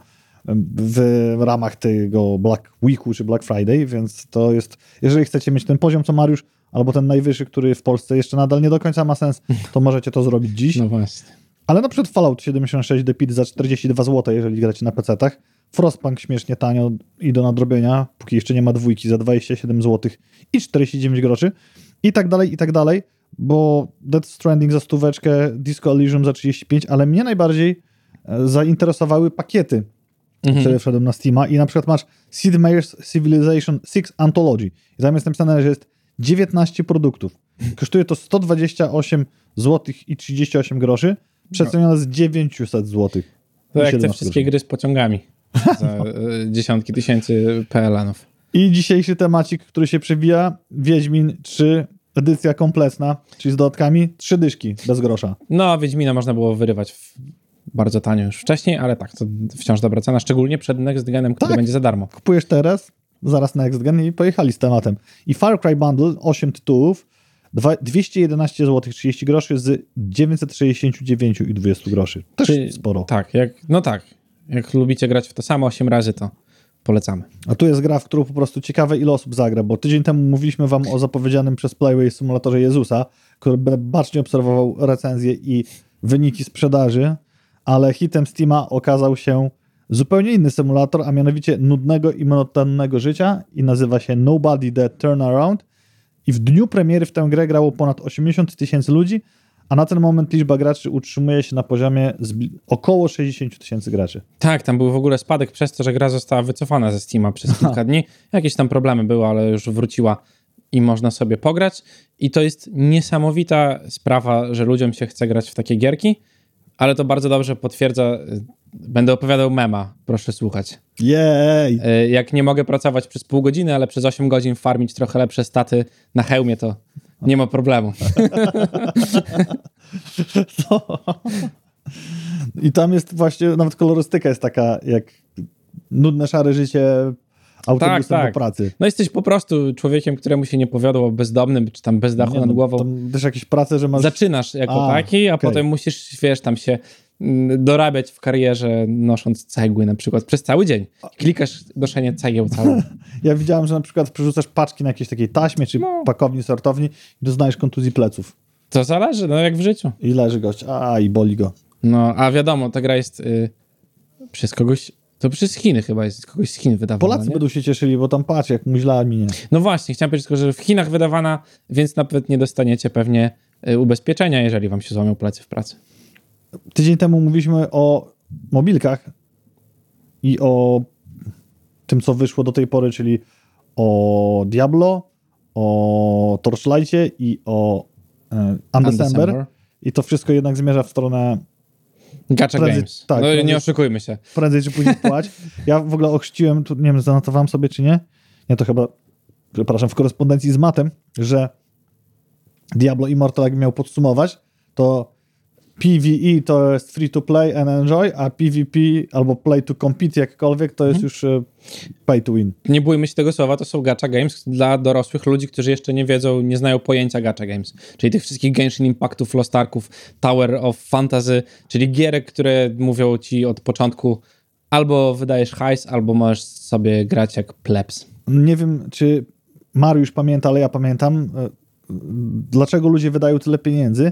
Speaker 2: em, w ramach tego Black Weeku czy Black Friday, więc to jest, jeżeli chcecie mieć ten poziom co Mariusz, albo ten najwyższy, który w Polsce jeszcze nadal nie do końca ma sens, to możecie to zrobić dziś.
Speaker 1: No właśnie.
Speaker 2: Ale na przykład Fallout 76 The Pit za 42 zł, jeżeli gracie na PC-tach. Frostpunk śmiesznie tanio i do nadrobienia, póki jeszcze nie ma dwójki za 27 zł i 49 groszy. I tak dalej, i tak dalej, bo Death Stranding za stóweczkę, Disco Elysium za 35, ale mnie najbardziej e, zainteresowały pakiety,
Speaker 1: Mhm.
Speaker 2: które wszedłem na Steama i na przykład masz Sid Meier's Civilization 6 Anthology i tam jest napisane, że jest 19 produktów. Kosztuje to 128 zł i 38 groszy, przecenione z 900 zł.
Speaker 1: To jak te
Speaker 2: 17
Speaker 1: wszystkie
Speaker 2: groszy.
Speaker 1: gry z pociągami. [laughs] Za e, dziesiątki tysięcy PLN-ów.
Speaker 2: I dzisiejszy temacik, który się przewija, Wiedźmin 3, edycja kompletna, czyli z dodatkami, trzy dyszki bez grosza.
Speaker 1: No, Wiedźmina można było wyrywać bardzo tanio już wcześniej, ale tak, to wciąż dobra cena, szczególnie przed Next Genem, który
Speaker 2: Tak.
Speaker 1: będzie za darmo.
Speaker 2: Kupujesz teraz, zaraz na Next Gen i pojechali z tematem. I Far Cry Bundle, 8 tytułów, dwa- 211 zł 30 groszy z 969 i 20 groszy. Też
Speaker 1: Czyli-
Speaker 2: sporo.
Speaker 1: Tak, jak, no tak. Jak lubicie grać w to samo 8 razy, to polecamy.
Speaker 2: A tu jest gra, w którą po prostu ciekawe ile osób zagra, bo tydzień temu mówiliśmy wam o zapowiedzianym przez Playway symulatorze Jezusa, który bacznie obserwował recenzje i wyniki sprzedaży, ale hitem Steama okazał się zupełnie inny symulator, a mianowicie nudnego i monotonnego życia i nazywa się Nobody The Turnaround i w dniu premiery w tę grę grało ponad 80 tysięcy ludzi, a na ten moment liczba graczy utrzymuje się na poziomie około 60 tysięcy graczy.
Speaker 1: Tak, tam był w ogóle spadek przez to, że gra została wycofana ze Steama przez kilka dni. Jakieś tam problemy były, ale już wróciła i można sobie pograć. I to jest niesamowita sprawa, że ludziom się chce grać w takie gierki, ale to bardzo dobrze potwierdza. Będę opowiadał mema, proszę słuchać.
Speaker 2: Jej!
Speaker 1: Y, Jak nie mogę pracować przez pół godziny, ale przez 8 godzin farmić trochę lepsze staty na hełmie, to nie ma problemu. [laughs]
Speaker 2: I tam jest właśnie, nawet kolorystyka jest taka jak nudne, szare życie autobusem
Speaker 1: Tak, tak.
Speaker 2: do pracy.
Speaker 1: No jesteś po prostu człowiekiem, któremu się nie powiodło, bezdomnym, czy tam bez dachu
Speaker 2: Nie
Speaker 1: nad
Speaker 2: no,
Speaker 1: głową.
Speaker 2: Tam też jakieś prace, że masz...
Speaker 1: Zaczynasz jako
Speaker 2: A,
Speaker 1: taki, a
Speaker 2: okej.
Speaker 1: potem musisz, wiesz, tam się mm, dorabiać w karierze, nosząc cegły na przykład przez cały dzień. Klikasz noszenie cegieł całe. [laughs]
Speaker 2: Ja widziałem, że na przykład przerzucasz paczki na jakiejś takiej taśmie, czy
Speaker 1: No.
Speaker 2: pakowni, sortowni i doznajesz kontuzji pleców.
Speaker 1: To zależy, no jak w życiu.
Speaker 2: I leży gość, a i boli go.
Speaker 1: No, a wiadomo, ta gra jest y, przez kogoś, to przez Chiny chyba jest, kogoś z Chin wydawana,
Speaker 2: Polacy
Speaker 1: nie?
Speaker 2: będą się cieszyli, bo tam patrz, jak muźla minie.
Speaker 1: No właśnie, chciałem powiedzieć tylko, że w Chinach wydawana, więc nawet nie dostaniecie pewnie y, ubezpieczenia, jeżeli wam się złamią plecy w pracy.
Speaker 2: Tydzień temu mówiliśmy o mobilkach i o tym, co wyszło do tej pory, czyli o Diablo, o Torchlightie i o e, Undecember.
Speaker 1: Undecember.
Speaker 2: I to wszystko jednak zmierza w stronę
Speaker 1: Gacha
Speaker 2: Prędzej-
Speaker 1: Games.
Speaker 2: tak,
Speaker 1: no
Speaker 2: prędzej-
Speaker 1: nie oszukujmy się.
Speaker 2: prędzej czy później płać. [laughs] Ja w ogóle ochrzciłem, tu nie wiem, zanotowałem sobie czy nie. Nie, to chyba, przepraszam, w korespondencji z Matem, że Diablo Immortal, jak miał podsumować, to PvE to jest free to play and enjoy, a PvP albo play to compete jakkolwiek to jest
Speaker 1: Mhm.
Speaker 2: już e, pay to win.
Speaker 1: Nie bójmy się tego słowa, to są gacha games dla dorosłych ludzi, którzy jeszcze nie wiedzą, nie znają pojęcia gacha games. Czyli tych wszystkich Genshin Impactów, Lost Arków, Tower of Fantasy, czyli gierek, które mówią ci od początku albo wydajesz hajs, albo możesz sobie grać jak plebs.
Speaker 2: Nie wiem, czy Mariusz pamięta, ale ja pamiętam, e, dlaczego ludzie wydają tyle pieniędzy.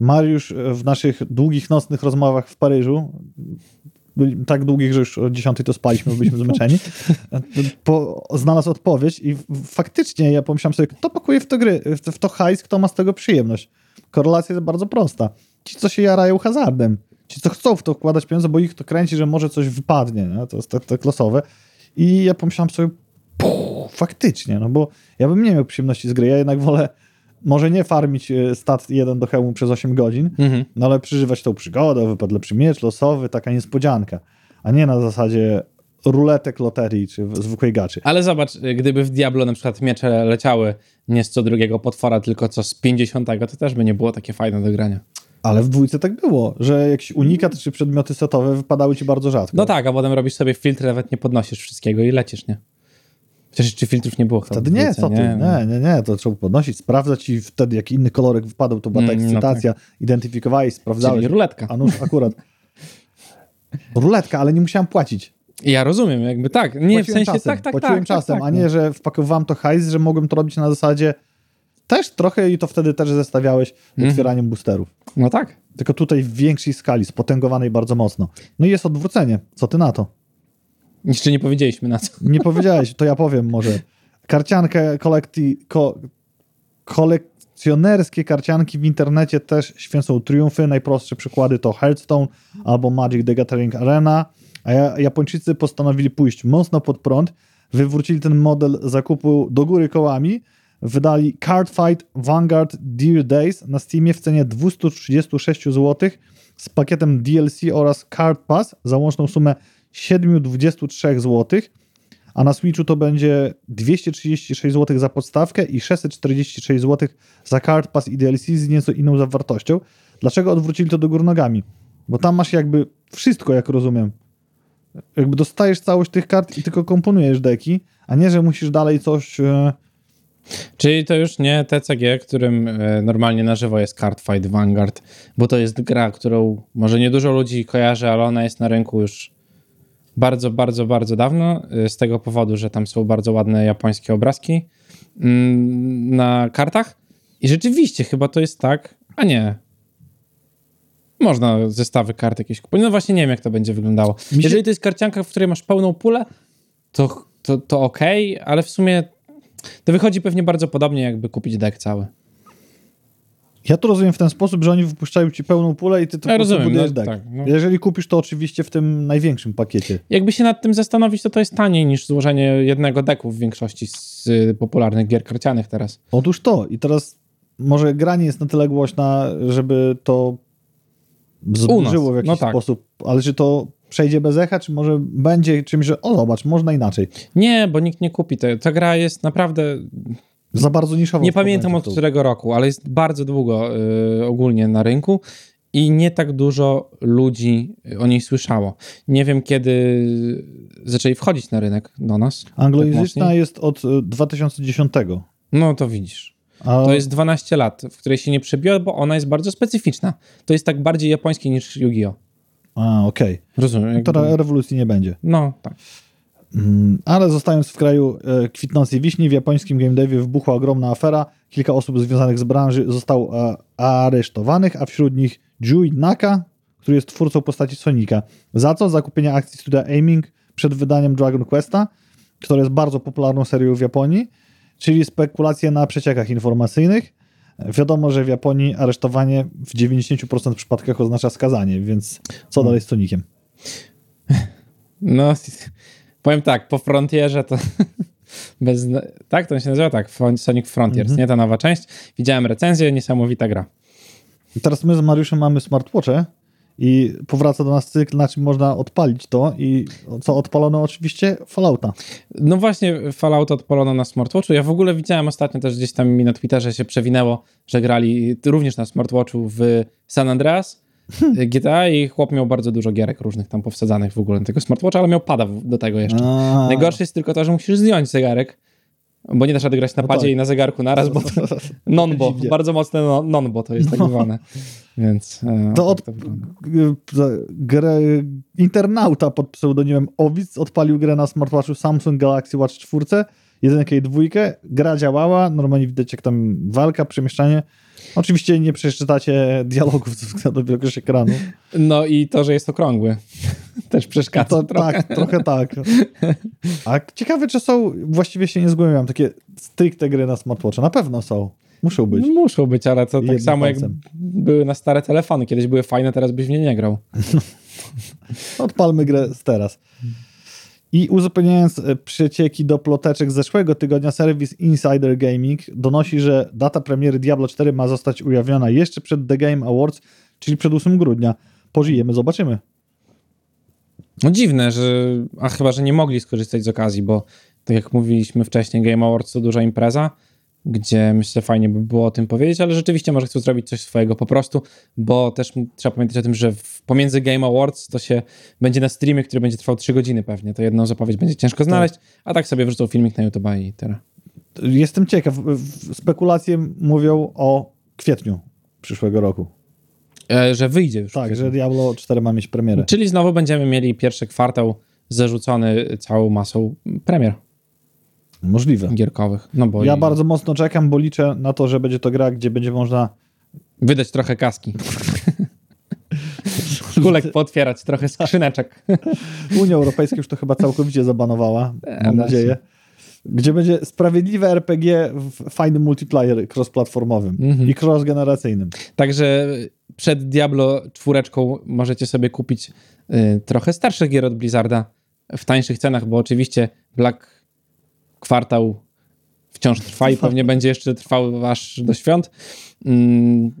Speaker 2: Mariusz e, w naszych długich, nocnych rozmowach w Paryżu, tak długich, że już o 10 to spaliśmy, byliśmy zmęczeni, po, znalazł odpowiedź i faktycznie ja pomyślałem sobie, kto pakuje w to gry, w to, hajs, kto ma z tego przyjemność. Korelacja jest bardzo prosta. Ci, co się jarają hazardem, ci, co chcą w to wkładać pieniądze, bo ich to kręci, że może coś wypadnie, nie? to jest tak, tak losowe. I ja pomyślałem sobie, Puh, faktycznie, no bo ja bym nie miał przyjemności z gry. Ja jednak wolę może nie farmić e, stat 1 do hełmu przez 8 godzin,
Speaker 1: Mhm.
Speaker 2: no ale przeżywać tą przygodę, wypadł lepszy miecz losowy, taka niespodzianka, a nie na zasadzie ruletek loterii czy zwykłej gaczy.
Speaker 1: Ale zobacz, gdyby w Diablo na przykład miecze leciały nie z co drugiego potwora, tylko co z 50, to też by nie było takie fajne do grania.
Speaker 2: Ale w dwójce tak było, że jakiś unikat czy przedmioty setowe wypadały ci bardzo rzadko.
Speaker 1: No tak, a potem robisz sobie filtr, nawet nie podnosisz wszystkiego i lecisz, nie? Przecież czy filtrów nie było chyba
Speaker 2: Wtedy
Speaker 1: w
Speaker 2: nie, co ty? Nie, nie, nie, to trzeba podnosić, sprawdzać i wtedy jak inny kolorek wypadał, to była ta
Speaker 1: Mm, no
Speaker 2: ekscytacja, identyfikowałeś, sprawdzałeś.
Speaker 1: Czyli ruletka.
Speaker 2: A nuż akurat. Ruletka, ale nie musiałem płacić.
Speaker 1: Ja rozumiem, jakby tak. Nie, w
Speaker 2: Płaciłem
Speaker 1: sensie
Speaker 2: czasem,
Speaker 1: tak, tak,
Speaker 2: Płaciłem
Speaker 1: tak,
Speaker 2: czasem,
Speaker 1: tak, tak,
Speaker 2: a nie,
Speaker 1: no.
Speaker 2: że wpakowywałem to hajs, że mogłem to robić na zasadzie też trochę i to wtedy też zestawiałeś z
Speaker 1: Mhm.
Speaker 2: otwieraniem boosterów.
Speaker 1: No tak.
Speaker 2: Tylko tutaj w większej skali, spotęgowanej bardzo mocno. No i jest odwrócenie. Co ty na to?
Speaker 1: Jeszcze nie powiedzieliśmy na co. [laughs]
Speaker 2: Nie powiedziałeś, to ja powiem może. Karciankę kolekti... Ko, kolekcjonerskie karcianki w internecie też święcą triumfy. Najprostsze przykłady to Hearthstone albo Magic the Gathering Arena. A ja, Japończycy postanowili pójść mocno pod prąd. Wywrócili ten model zakupu do góry kołami. Wydali Card Fight Vanguard Dear Days na Steamie w cenie 236 zł z pakietem DLC oraz Card Pass za łączną sumę 723 zł a na Switchu to będzie 236 zł za podstawkę i 646 zł za Card Pass i DLC z nieco inną zawartością. Dlaczego odwrócili to do góry nogami? Bo tam masz jakby wszystko, jak rozumiem. Jakby dostajesz całość tych kart i tylko komponujesz deki, a nie, że musisz dalej coś... e,
Speaker 1: Czyli to już nie TCG, którym e, normalnie na żywo jest Cardfight Vanguard, bo to jest gra, którą może nie dużo ludzi kojarzy, ale ona jest na rynku już bardzo, bardzo, bardzo dawno, e, z tego powodu, że tam są bardzo ładne japońskie obrazki mm, na kartach. I rzeczywiście chyba to jest tak, a nie. Można zestawy kart jakieś kupować. No właśnie nie wiem, jak to będzie wyglądało.
Speaker 2: Się-
Speaker 1: Jeżeli to jest karcianka, w której masz pełną pulę, to, to, to okej, ale w sumie to wychodzi pewnie bardzo podobnie, jakby kupić deck cały.
Speaker 2: Ja to rozumiem w ten sposób, że oni wypuszczają ci pełną pulę i ty to
Speaker 1: Ja rozumiem,
Speaker 2: budujesz
Speaker 1: no, tak, no.
Speaker 2: Jeżeli kupisz to oczywiście w tym największym pakiecie.
Speaker 1: Jakby się nad tym zastanowić, to to jest taniej niż złożenie jednego deku w większości z y, popularnych gier karcianych teraz.
Speaker 2: Otóż to. I teraz może gra nie jest na tyle głośna, żeby to zburzyło w jakiś
Speaker 1: no tak.
Speaker 2: sposób, ale czy to przejdzie bez echa, czy może będzie czymś, że o zobacz, można inaczej.
Speaker 1: Nie, bo nikt nie kupi. te- Ta gra jest naprawdę.
Speaker 2: Za bardzo niszowo.
Speaker 1: Nie pamiętam od którego roku, ale jest bardzo długo y, ogólnie na rynku i nie tak dużo ludzi o niej słyszało. Nie wiem, kiedy zaczęli wchodzić na rynek do nas. tak
Speaker 2: Anglojęzyczna
Speaker 1: mocniej.
Speaker 2: jest od y, 2010.
Speaker 1: No to widzisz.
Speaker 2: A
Speaker 1: To jest 12 lat, w której się nie przebiła, bo ona jest bardzo specyficzna. To jest tak bardziej japońskie niż Yu-Gi-Oh!
Speaker 2: A, okej.
Speaker 1: Rozumiem. jakby-
Speaker 2: To re- rewolucji nie będzie.
Speaker 1: No, tak.
Speaker 2: Mm, Ale zostając w kraju e, kwitnącej wiśni, w japońskim game devie wybuchła ogromna afera. Kilka osób związanych z branży zostało e, aresztowanych, a wśród nich Jui Naka, który jest twórcą postaci Sonika. Za co? Za kupienie akcji studia Aiming przed wydaniem Dragon Questa, które jest bardzo popularną serią w Japonii, czyli spekulacje na przeciekach informacyjnych. Wiadomo, że w Japonii aresztowanie w 90% przypadkach oznacza skazanie, więc co dalej z Sonikiem?
Speaker 1: No, powiem tak, po Frontierze to [laughs] bez... Tak, to się nazywa tak, Sonic Frontiers,
Speaker 2: Mhm.
Speaker 1: nie ta nowa część. Widziałem recenzję, niesamowita gra.
Speaker 2: I teraz my z Mariuszem mamy smartwatche i powraca do nas cykl, na czym można odpalić to i co odpalono oczywiście Fallouta.
Speaker 1: No właśnie, Fallout odpalono na smartwatchu. Ja w ogóle widziałem ostatnio też gdzieś tam mi na Twitterze się przewinęło, że grali również na smartwatchu w San Andreas, [laughs] GTA i chłop miał bardzo dużo gierek różnych tam powsadzanych w ogóle na tego smartwatcha, ale miał pada do tego jeszcze.
Speaker 2: A.
Speaker 1: Najgorsze jest tylko to, że musisz zdjąć zegarek, bo nie dasz rady grać na
Speaker 2: No
Speaker 1: padzie
Speaker 2: tak.
Speaker 1: i na zegarku naraz, bo to [laughs] non-bo, bardzo mocne no- non-bo to jest tak zwane. Więc e,
Speaker 2: To
Speaker 1: tak
Speaker 2: od,
Speaker 1: to wygląda.
Speaker 2: g- grę, internauta pod pseudonimem Owic odpalił grę na smartwatchu Samsung Galaxy Watch 4, jedynkę i dwójkę. Gra działała, normalnie widać jak tam walka, przemieszczanie. Oczywiście nie przeczytacie dialogów ze względu na wielkość ekranu.
Speaker 1: No i to, że jest okrągły [laughs] też przeszkadza
Speaker 2: To,
Speaker 1: trochę.
Speaker 2: tak, trochę tak. A ciekawe, czy są, właściwie się nie zgłębiam, takie stricte gry na smartwatcha. Na pewno są. Muszą być.
Speaker 1: No, muszą być, ale to tak samo jak
Speaker 2: palcem.
Speaker 1: były na stare telefony. Kiedyś były fajne, teraz byś w nie nie grał. [laughs]
Speaker 2: Odpalmy grę z teraz. I uzupełniając e, przecieki do ploteczek z zeszłego tygodnia, serwis Insider Gaming donosi, że data premiery Diablo 4 ma zostać ujawniona jeszcze przed The Game Awards, czyli przed 8 grudnia. Pożyjemy, zobaczymy.
Speaker 1: No dziwne, że... A chyba, że nie mogli skorzystać z okazji, bo tak jak mówiliśmy wcześniej, Game Awards to duża impreza. Gdzie myślę fajnie by było o tym powiedzieć, ale rzeczywiście może chcą zrobić coś swojego po prostu, bo też trzeba pamiętać o tym, że pomiędzy Game Awards to się będzie na streamie, który będzie trwał 3 godziny pewnie, to jedną zapowiedź będzie ciężko znaleźć, a tak sobie wrzucą filmik na YouTube i tyle.
Speaker 2: Jestem ciekaw. Spekulacje mówią o kwietniu przyszłego roku.
Speaker 1: E, że wyjdzie już.
Speaker 2: Tak, że Diablo 4 ma mieć premierę.
Speaker 1: Czyli znowu będziemy mieli pierwszy kwartał zarzucony całą masą premier
Speaker 2: Możliwe.
Speaker 1: gierkowych. No bo
Speaker 2: Ja
Speaker 1: i
Speaker 2: bardzo mocno czekam, bo liczę na to, że będzie to gra, gdzie będzie można
Speaker 1: wydać trochę kaski. [laughs] Kulek pootwierać, trochę skrzyneczek. [laughs]
Speaker 2: Unia Europejska już to chyba całkowicie zabanowała,
Speaker 1: E,
Speaker 2: mam
Speaker 1: właśnie.
Speaker 2: nadzieję. Gdzie będzie sprawiedliwe RPG w fajnym multiplayer cross-platformowym
Speaker 1: Mhm.
Speaker 2: i cross-generacyjnym.
Speaker 1: Także przed Diablo czwóreczką możecie sobie kupić y, trochę starszych gier od Blizzarda w tańszych cenach, bo oczywiście Black Kwartał wciąż trwa i pewnie będzie jeszcze trwał aż do świąt. Mm,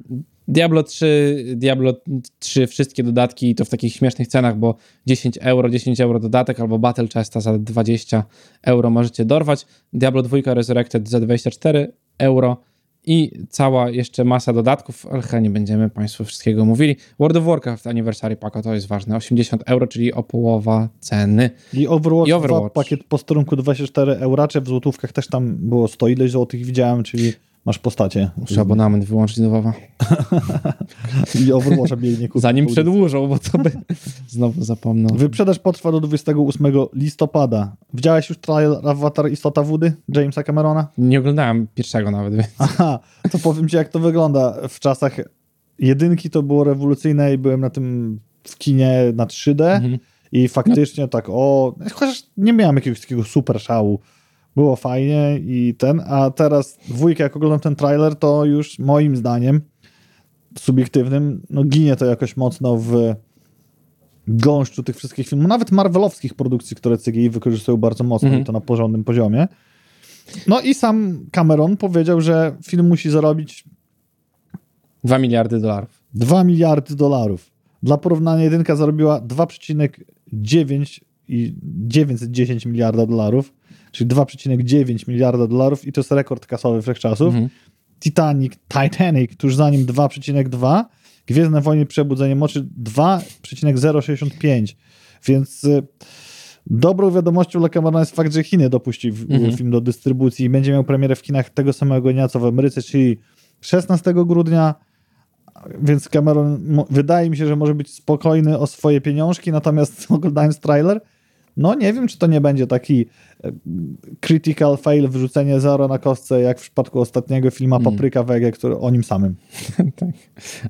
Speaker 1: Diablo 3, Diablo 3, wszystkie dodatki i to w takich śmiesznych cenach, bo 10 euro, 10 euro dodatek albo Battle Chesta za 20 euro możecie dorwać. Diablo 2 Resurrected za 24 euro i cała jeszcze masa dodatków, ale chyba nie będziemy Państwu wszystkiego mówili. World of Warcraft Anniversary Pack, to jest ważne, 80 euro, czyli o połowa ceny.
Speaker 2: I Overwatch,
Speaker 1: I
Speaker 2: 2,
Speaker 1: Overwatch.
Speaker 2: pakiet posterunku 24 euracze, w złotówkach też tam było 100 ileś złotych widziałem, czyli masz postacie.
Speaker 1: Muszę abonament wyłączyć nowa. [laughs]
Speaker 2: I Overwatcha biegnie kupić.
Speaker 1: Zanim przedłużą, bo to by znowu zapomną.
Speaker 2: Wyprzedaż potrwa do 28 listopada. Widziałeś już trial Avatar Istota Wody Jamesa Camerona?
Speaker 1: Nie oglądałem pierwszego nawet, więc
Speaker 2: Aha, to powiem ci jak to wygląda. W czasach jedynki to było rewolucyjne i byłem na tym w kinie na 3D
Speaker 1: Mhm.
Speaker 2: i faktycznie tak o, chociaż nie miałem jakiegoś takiego super szału. Było fajnie i ten, a teraz dwójkę jak oglądam ten trailer, to już moim zdaniem subiektywnym, no ginie to jakoś mocno w gąszczu tych wszystkich filmów, nawet marvelowskich produkcji, które CGI wykorzystują bardzo mocno
Speaker 1: Mhm.
Speaker 2: i to na porządnym poziomie. No i sam Cameron powiedział, że film musi zarobić
Speaker 1: 2 miliardy dolarów.
Speaker 2: 2 miliardy dolarów. Dla porównania jedynka zarobiła 2,9 i 910 miliarda dolarów, czyli 2,9 miliarda dolarów i to jest rekord kasowy wszechczasów.
Speaker 1: Mhm.
Speaker 2: Titanic, Titanic, tuż za nim 2,2, Gwiezdne Wojny Przebudzenie Moczy 2,065, więc y, dobrą wiadomością dla Camerona jest fakt, że Chiny dopuścił w-
Speaker 1: Mhm.
Speaker 2: film do dystrybucji i będzie miał premierę w kinach tego samego dnia, co w Ameryce, czyli 16 grudnia, więc Cameron, wydaje mi się, że może być spokojny o swoje pieniążki, natomiast [laughs] oglądając trailer, no nie wiem, czy to nie będzie taki e, critical fail, wyrzucenie zero na kostce, jak w przypadku ostatniego filmu
Speaker 1: Mm.
Speaker 2: Papryka Wege, który o nim samym. [laughs]
Speaker 1: tak.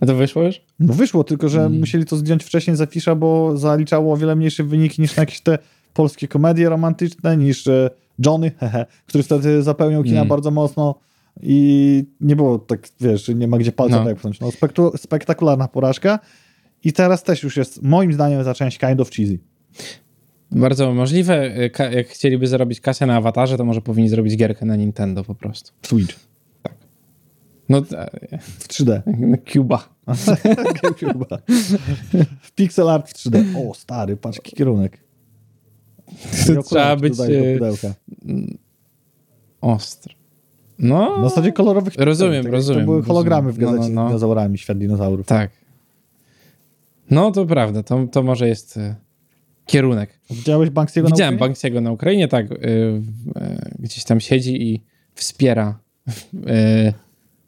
Speaker 1: A to wyszło już?
Speaker 2: No wyszło, tylko że
Speaker 1: Mm.
Speaker 2: musieli to zdjąć wcześniej z afisza, bo zaliczało o wiele mniejsze wyniki niż na jakieś te polskie komedie romantyczne, niż e, Johnny, [laughs] hehe, który wtedy zapełniał kina
Speaker 1: Mm.
Speaker 2: bardzo mocno i nie było tak, wiesz, nie ma gdzie palca
Speaker 1: No.
Speaker 2: no. pchnąć. No, spektakularna porażka i teraz też już jest, moim zdaniem, za część kind of cheesy.
Speaker 1: Bardzo możliwe. Y, Jak chcieliby zarobić kasę na awatarze, to może powinni zrobić gierkę na Nintendo po prostu.
Speaker 2: Switch.
Speaker 1: No, t-
Speaker 2: W 3D. [laughs]
Speaker 1: Cuba. [laughs]
Speaker 2: Chyba. Pixel art w 3D. O, stary, patrz jaki kierunek.
Speaker 1: Trzeba być e,
Speaker 2: pudełka.
Speaker 1: ostry. No,
Speaker 2: Na zasadzie kolorowych.
Speaker 1: Rozumiem,
Speaker 2: tak
Speaker 1: rozumiem,
Speaker 2: To były hologramy w
Speaker 1: rozumiem. No,
Speaker 2: gazecie
Speaker 1: no, no.
Speaker 2: z dinozaurami, świat dinozaurów.
Speaker 1: tak. No, to prawda. To, to może jest y, kierunek.
Speaker 2: Widziałeś Banksiego na
Speaker 1: Widziałem
Speaker 2: Ukrainie?
Speaker 1: Banksiego na Ukrainie, tak. y, y, gdzieś tam siedzi i wspiera y,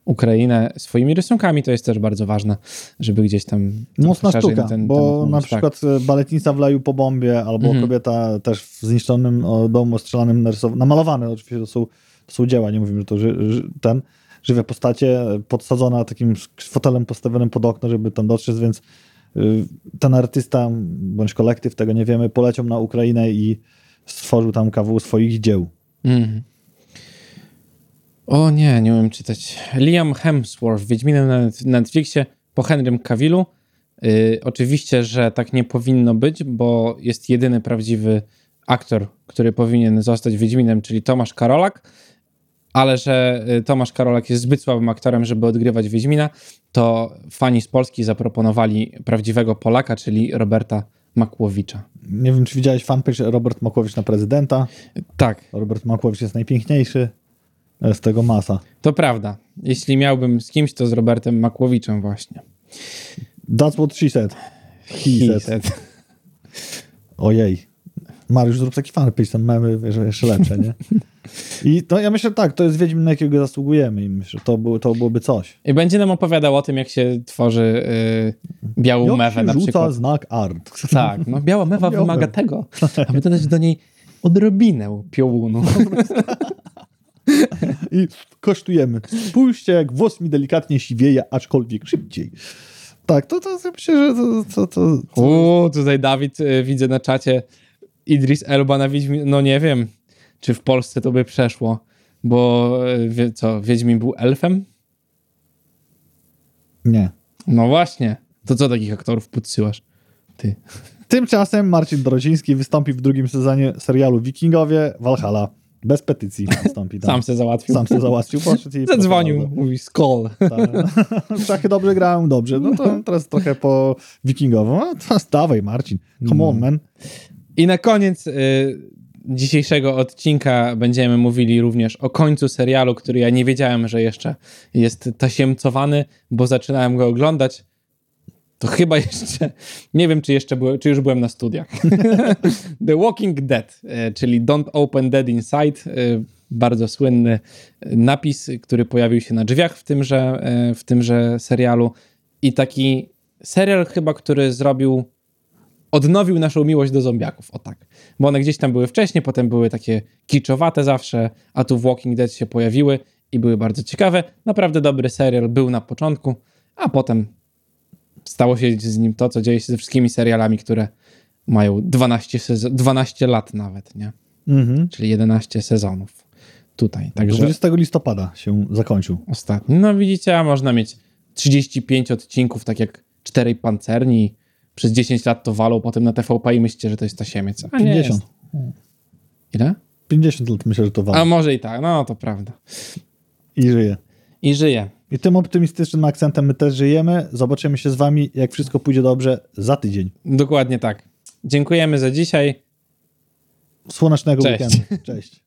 Speaker 1: Ukrainę swoimi rysunkami. To jest też bardzo ważne, żeby gdzieś tam...
Speaker 2: Mocna sztuka,
Speaker 1: ten
Speaker 2: bo
Speaker 1: temat
Speaker 2: na.
Speaker 1: Tak.
Speaker 2: przykład e, baletnica w leju po bombie, albo
Speaker 1: Mhm.
Speaker 2: kobieta też w zniszczonym domu ostrzelanym, narysow- namalowane oczywiście, to są, to są dzieła, nie mówimy, że to ży, ży, ten, żywe postacie, podsadzona takim fotelem postawionym pod okno, żeby tam dotrzeć, więc ten artysta, bądź kolektyw, tego nie wiemy, poleciał na Ukrainę i stworzył tam kawał swoich dzieł.
Speaker 1: Mhm. O nie, nie umiem czytać. Liam Hemsworth, Wiedźminem na Net- Netflixie po Henrym Cavillu. Yy, oczywiście, że tak nie powinno być, bo jest jedyny prawdziwy aktor, który powinien zostać Wiedźminem, czyli Tomasz Karolak, ale że y, Tomasz Karolak jest zbyt słabym aktorem, żeby odgrywać Wiedźmina, to fani z Polski zaproponowali prawdziwego Polaka, czyli Roberta Makłowicza.
Speaker 2: Nie wiem, czy widziałeś fanpage Robert Makłowicz na prezydenta.
Speaker 1: Tak,
Speaker 2: Robert Makłowicz jest najpiękniejszy. E, Z tego masa.
Speaker 1: To prawda. Jeśli miałbym z kimś, to z Robertem Makłowiczem właśnie.
Speaker 2: That's what she said. He
Speaker 1: He
Speaker 2: said.
Speaker 1: said.
Speaker 2: Ojej. Mariusz, zrób taki fanpage, tam mamy wiesz, jeszcze lepsze, nie? I to, ja myślę, tak, to jest Wiedźmin, na jakiego zasługujemy i myślę, to, było, to byłoby coś.
Speaker 1: I będzie nam opowiadał o tym, jak się tworzy y, białą
Speaker 2: Jak
Speaker 1: mewę na
Speaker 2: rzuca
Speaker 1: przykład.
Speaker 2: znak art.
Speaker 1: Tak, no biała mewa
Speaker 2: Biała
Speaker 1: wymaga tego, aby dodać do niej odrobinę piołunu. [laughs]
Speaker 2: I kosztujemy. Spójrzcie, jak włos mi delikatnie siwieje, aczkolwiek szybciej. Tak, to, to to myślę, że to... to, to, to
Speaker 1: Uuu, tutaj Dawid, y, widzę na czacie, Idris Elba na Wiedźmin, no nie wiem, czy w Polsce to by przeszło, bo y, wie, co, Wiedźmin był elfem?
Speaker 2: nie.
Speaker 1: No właśnie, to co takich aktorów podsyłasz? Ty. [laughs]
Speaker 2: Tymczasem Marcin Dorociński wystąpi w drugim sezonie serialu Wikingowie Valhalla. Bez petycji wystąpi tam.
Speaker 1: Sam se załatwił.
Speaker 2: Sam się załatwił, poszedł i
Speaker 1: Zadzwonił, mówi skol.
Speaker 2: Tak. [laughs] Szachy dobrze grałem, dobrze. No to teraz trochę po Wikingowo. No to dawaj Marcin, come on man.
Speaker 1: I na koniec y, dzisiejszego odcinka będziemy mówili również o końcu serialu, który ja nie wiedziałem, że jeszcze jest tasiemcowany, bo zaczynałem go oglądać. To chyba [laughs] jeszcze, nie wiem, czy jeszcze byłem, czy już byłem na studiach. [laughs] The Walking Dead, y, czyli Don't Open Dead Inside, y, bardzo słynny napis, który pojawił się na drzwiach w tymże, y, w tymże serialu. I taki serial chyba, który zrobił odnowił naszą miłość do zombiaków, o tak. Bo one gdzieś tam były wcześniej, potem były takie kiczowate zawsze, a tu w Walking Dead się pojawiły i były bardzo ciekawe. Naprawdę dobry serial był na początku, a potem stało się z nim to, co dzieje się ze wszystkimi serialami, które mają 12, sezon, 12 lat nawet, nie?
Speaker 2: Mhm.
Speaker 1: Czyli 11 sezonów tutaj. Także
Speaker 2: 20 listopada się zakończył.
Speaker 1: ostatni. No widzicie, a można mieć 35 odcinków, tak jak czterej pancerni. Przez 10 lat to walą potem na TVP i myślicie, że to jest tasiemiec. A nie
Speaker 2: 50.
Speaker 1: Jest. Ile?
Speaker 2: 50 lat myślę, że to
Speaker 1: A
Speaker 2: wam.
Speaker 1: może i tak, no to prawda.
Speaker 2: I żyje.
Speaker 1: I żyje.
Speaker 2: I tym optymistycznym akcentem my też żyjemy. Zobaczymy się z wami, jak wszystko pójdzie dobrze, za tydzień.
Speaker 1: Dokładnie tak. Dziękujemy za dzisiaj.
Speaker 2: Słonecznego
Speaker 1: Cześć.
Speaker 2: weekendu. Cześć.